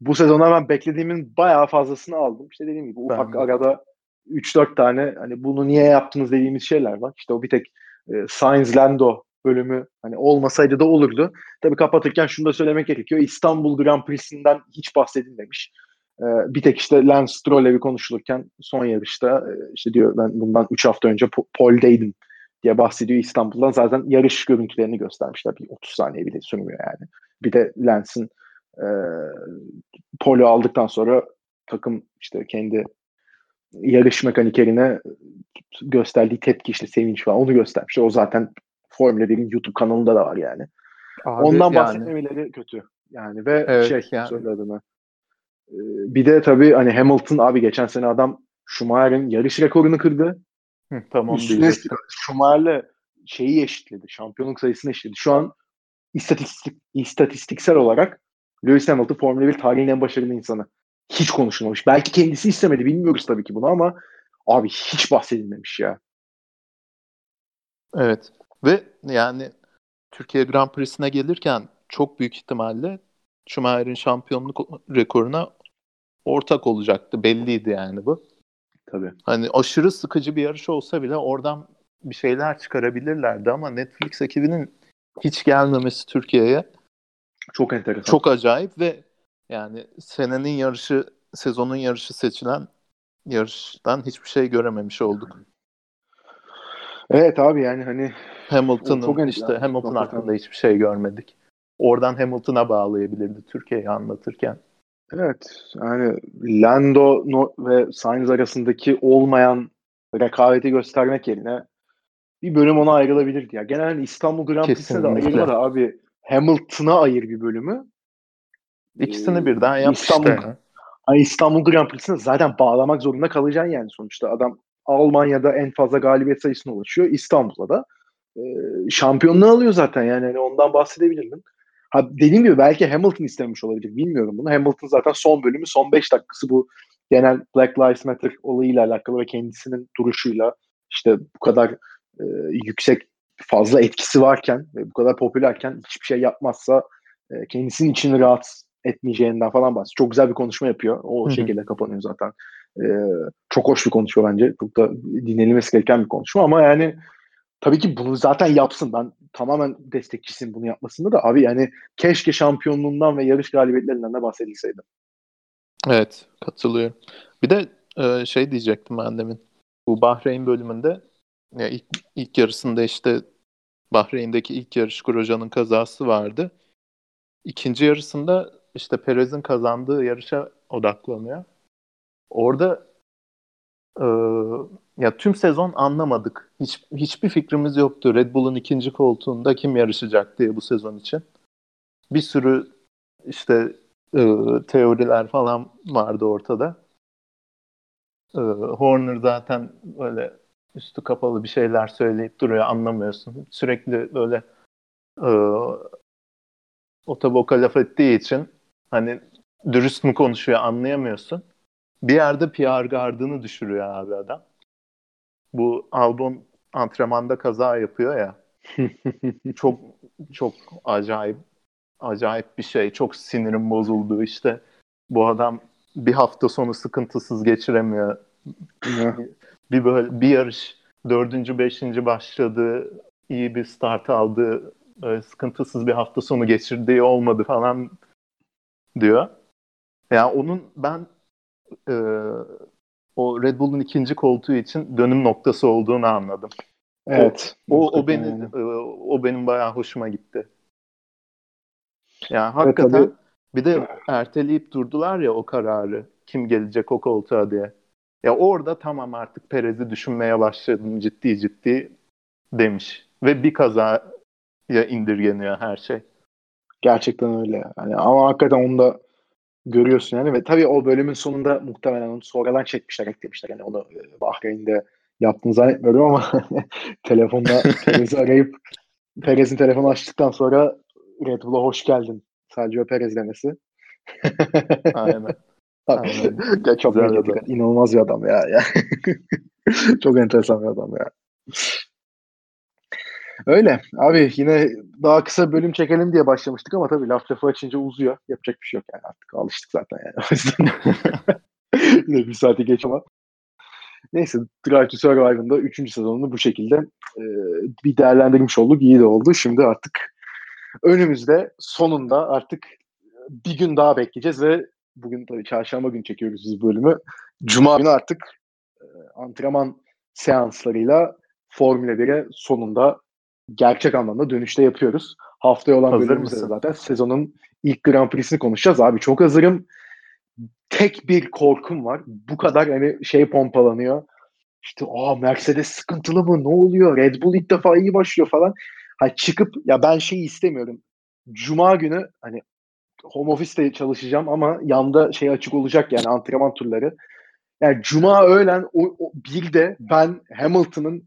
bu sezona ben beklediğimin bayağı fazlasını aldım. İşte dediğim gibi ufak de. arada 3-4 tane hani bunu niye yaptınız dediğimiz şeyler var. İşte o bir tek e, Science Lando bölümü hani olmasaydı da olurdu. Tabii kapatırken şunu da söylemek gerekiyor. İstanbul Grand Prix'sinden hiç bahsedilmemiş. E, bir tek işte Lance Stroll'le bir konuşulurken son yarışta e, işte diyor ben bundan 3 hafta önce po- pole'deydim diye bahsediyor İstanbul'dan. Zaten yarış görüntülerini göstermişler. Bir 30 saniye bile sürmüyor yani. Bir de Lance'in e, pole aldıktan sonra takım işte kendi yarış mekanikerine gösterdiği tepki işte sevinç falan onu göstermiş. O zaten Formula 1'in YouTube kanalında da var yani. Abi Ondan yani- bahsetmemeleri kötü. Yani ve Evet, şey yani. söyle adını. Ee, bir de tabii hani Hamilton abi geçen sene adam Schumacher'in yarış rekorunu kırdı. Hı, tamam Üstüne. Schumacher'le şeyi eşitledi. Şampiyonluk sayısını eşitledi. Şu an istatistik, istatistiksel olarak Lewis Hamilton Formula 1 tarihinin en başarılı insanı. Hiç konuşulmamış. Belki kendisi istemedi. Bilmiyoruz tabii ki bunu ama abi hiç bahsedilmemiş ya. Evet. Ve yani Türkiye Grand Prix'sine gelirken çok büyük ihtimalle Schumacher'in şampiyonluk rekoruna ortak olacaktı. Belliydi yani bu. Tabii. Hani aşırı sıkıcı bir yarış olsa bile oradan bir şeyler çıkarabilirlerdi ama Netflix ekibinin hiç gelmemesi Türkiye'ye Çok enteresan. çok acayip ve yani senenin yarışı, sezonun yarışı seçilen yarıştan hiçbir şey görememiş olduk. Evet abi yani hani Hamilton'ın işte Hamilton Hakikaten. hakkında hiçbir şey görmedik. Oradan Hamilton'a bağlayabilirdi Türkiye'yi anlatırken. Evet yani Lando no- ve Sainz arasındaki olmayan rekabeti göstermek yerine bir bölüm ona ayrılabilirdi ya. Genelde İstanbul Grand Prix'sine de ayırma da abi Hamilton'a ayır bir bölümü. İkisini Ee, birden yap İstanbul, işte. Hani İstanbul Grand Prix'sine zaten bağlamak zorunda kalacaksın yani sonuçta. Adam Almanya'da en fazla galibiyet sayısına ulaşıyor. İstanbul'da da e, şampiyonluğu alıyor zaten yani hani ondan bahsedebilirdin. Ha, dediğim gibi belki Hamilton istemiş olabilir. Bilmiyorum bunu. Hamilton zaten son bölümü, son 5 dakikası bu genel Black Lives Matter olayıyla alakalı ve kendisinin duruşuyla işte bu kadar e, yüksek fazla etkisi varken ve bu kadar popülerken hiçbir şey yapmazsa e, kendisinin içini rahat etmeyeceğinden falan bahsediyor. Çok güzel bir konuşma yapıyor. O Hı-hı. şekilde kapanıyor zaten. E, çok hoş bir konuşma bence. Çok da dinlenilmesi gereken bir konuşma ama yani tabii ki bunu zaten yapsın. Ben tamamen destekçisiyim bunu yapmasında da abi yani keşke şampiyonluğundan ve yarış galibiyetlerinden de bahsedilseydi. Evet katılıyorum. Bir de e, şey diyecektim ben demin. Bu Bahreyn bölümünde ya ilk, ilk yarısında işte Bahreyn'deki ilk yarış Grosjean'ın kazası vardı. İkinci yarısında işte Perez'in kazandığı yarışa odaklanıyor. Orada e, ya tüm sezon anlamadık. Hiç hiçbir fikrimiz yoktu. Red Bull'un ikinci koltuğunda kim yarışacak diye bu sezon için. Bir sürü işte e, teoriler falan vardı ortada. E, Horner zaten böyle üstü kapalı bir şeyler söyleyip duruyor anlamıyorsun. Sürekli böyle e, o taboka laf ettiği için hani dürüst mü konuşuyor anlayamıyorsun. Bir yerde PR gardını düşürüyor abi adam. Bu Albon antrenmanda kaza yapıyor ya. [laughs] çok çok acayip acayip bir şey. Çok sinirim bozuldu işte. Bu adam bir hafta sonu sıkıntısız geçiremiyor. [laughs] bir böyle bir yarış dördüncü, beşinci başladı. iyi bir start aldı. Sıkıntısız bir hafta sonu geçirdiği olmadı falan diyor. Yani onun ben e, o Red Bull'un ikinci koltuğu için dönüm noktası olduğunu anladım. Evet. O, o, o beni e, o benim bayağı hoşuma gitti. Yani hakikaten evet, bir de erteleyip durdular ya o kararı. Kim gelecek o koltuğa diye. Ya orada tamam artık Perez'i düşünmeye başladım ciddi ciddi demiş. Ve bir kaza ya indirgeniyor her şey. Gerçekten öyle. Yani ama hakikaten onu da görüyorsun yani ve tabii o bölümün sonunda muhtemelen onu sonradan çekmişler, eklemişler. Yani onu e, Bahreyn'de yaptığını zannetmiyorum ama [laughs] telefonda Perez'i [laughs] arayıp Perez'in telefonu açtıktan sonra Red Bull'a hoş geldin Sergio Perez demesi. Aynen. [laughs] Aynen. çok Güzel İnanılmaz bir adam ya. ya. çok enteresan bir adam ya. Öyle. Abi yine daha kısa bölüm çekelim diye başlamıştık ama tabii laf lafı açınca uzuyor. Yapacak bir şey yok yani artık. Alıştık zaten yani. [laughs] O yüzden [laughs] yine bir saati geç ama. Neyse Drive to Survive'ın da 3. sezonunu bu şekilde e, bir değerlendirmiş olduk. İyi de oldu. Şimdi artık önümüzde sonunda artık bir gün daha bekleyeceğiz ve bugün tabii çarşamba günü çekiyoruz biz bölümü. Cuma günü artık e, antrenman seanslarıyla Formula 1'e sonunda gerçek anlamda dönüşte yapıyoruz. Haftaya olan Hazır bölümümüzde zaten sezonun ilk Grand Prix'sini konuşacağız. Abi çok hazırım. Tek bir korkum var. Bu kadar hani şey pompalanıyor. İşte aa Mercedes sıkıntılı mı? Ne oluyor? Red Bull ilk defa iyi başlıyor falan. Hani çıkıp ya ben şeyi istemiyorum. Cuma günü hani home office'te çalışacağım ama yanda şey açık olacak yani antrenman turları. Yani Cuma öğlen o, o bir de ben Hamilton'ın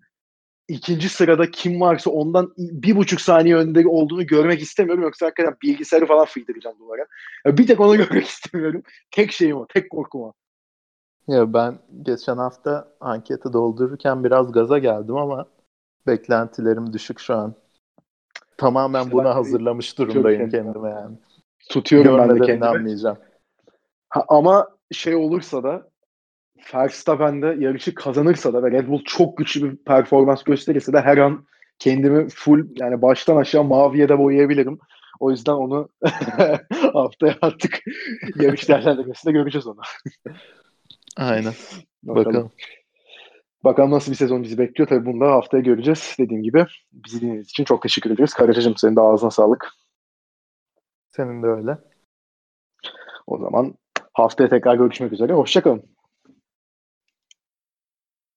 ikinci sırada kim varsa ondan bir buçuk saniye önde olduğunu görmek istemiyorum. Yoksa hakikaten bilgisayarı falan fıydıracağım duvara. Ya bir tek onu [laughs] görmek istemiyorum. Tek şeyim o. Tek korkum o. Ya ben geçen hafta anketi doldururken biraz gaza geldim ama beklentilerim düşük şu an. Tamamen işte buna hazırlamış durumdayım kendime yani. Tutuyorum Görmeden ben de kendimi. inanmayacağım. Ha, ama şey olursa da Verstappen de yarışı kazanırsa da ve Red Bull çok güçlü bir performans gösterirse de her an kendimi full yani baştan aşağı maviye de boyayabilirim. O yüzden onu [laughs] haftaya artık yarış değerlendirmesinde göreceğiz onu. Aynen. [laughs] Bakalım. Bakalım. Bakalım nasıl bir sezon bizi bekliyor. Tabii bunu da haftaya göreceğiz. Dediğim gibi bizi dinlediğiniz için çok teşekkür ederiz. Karacacığım senin de ağzına sağlık. Senin de öyle. O zaman haftaya tekrar görüşmek üzere. Hoşçakalın.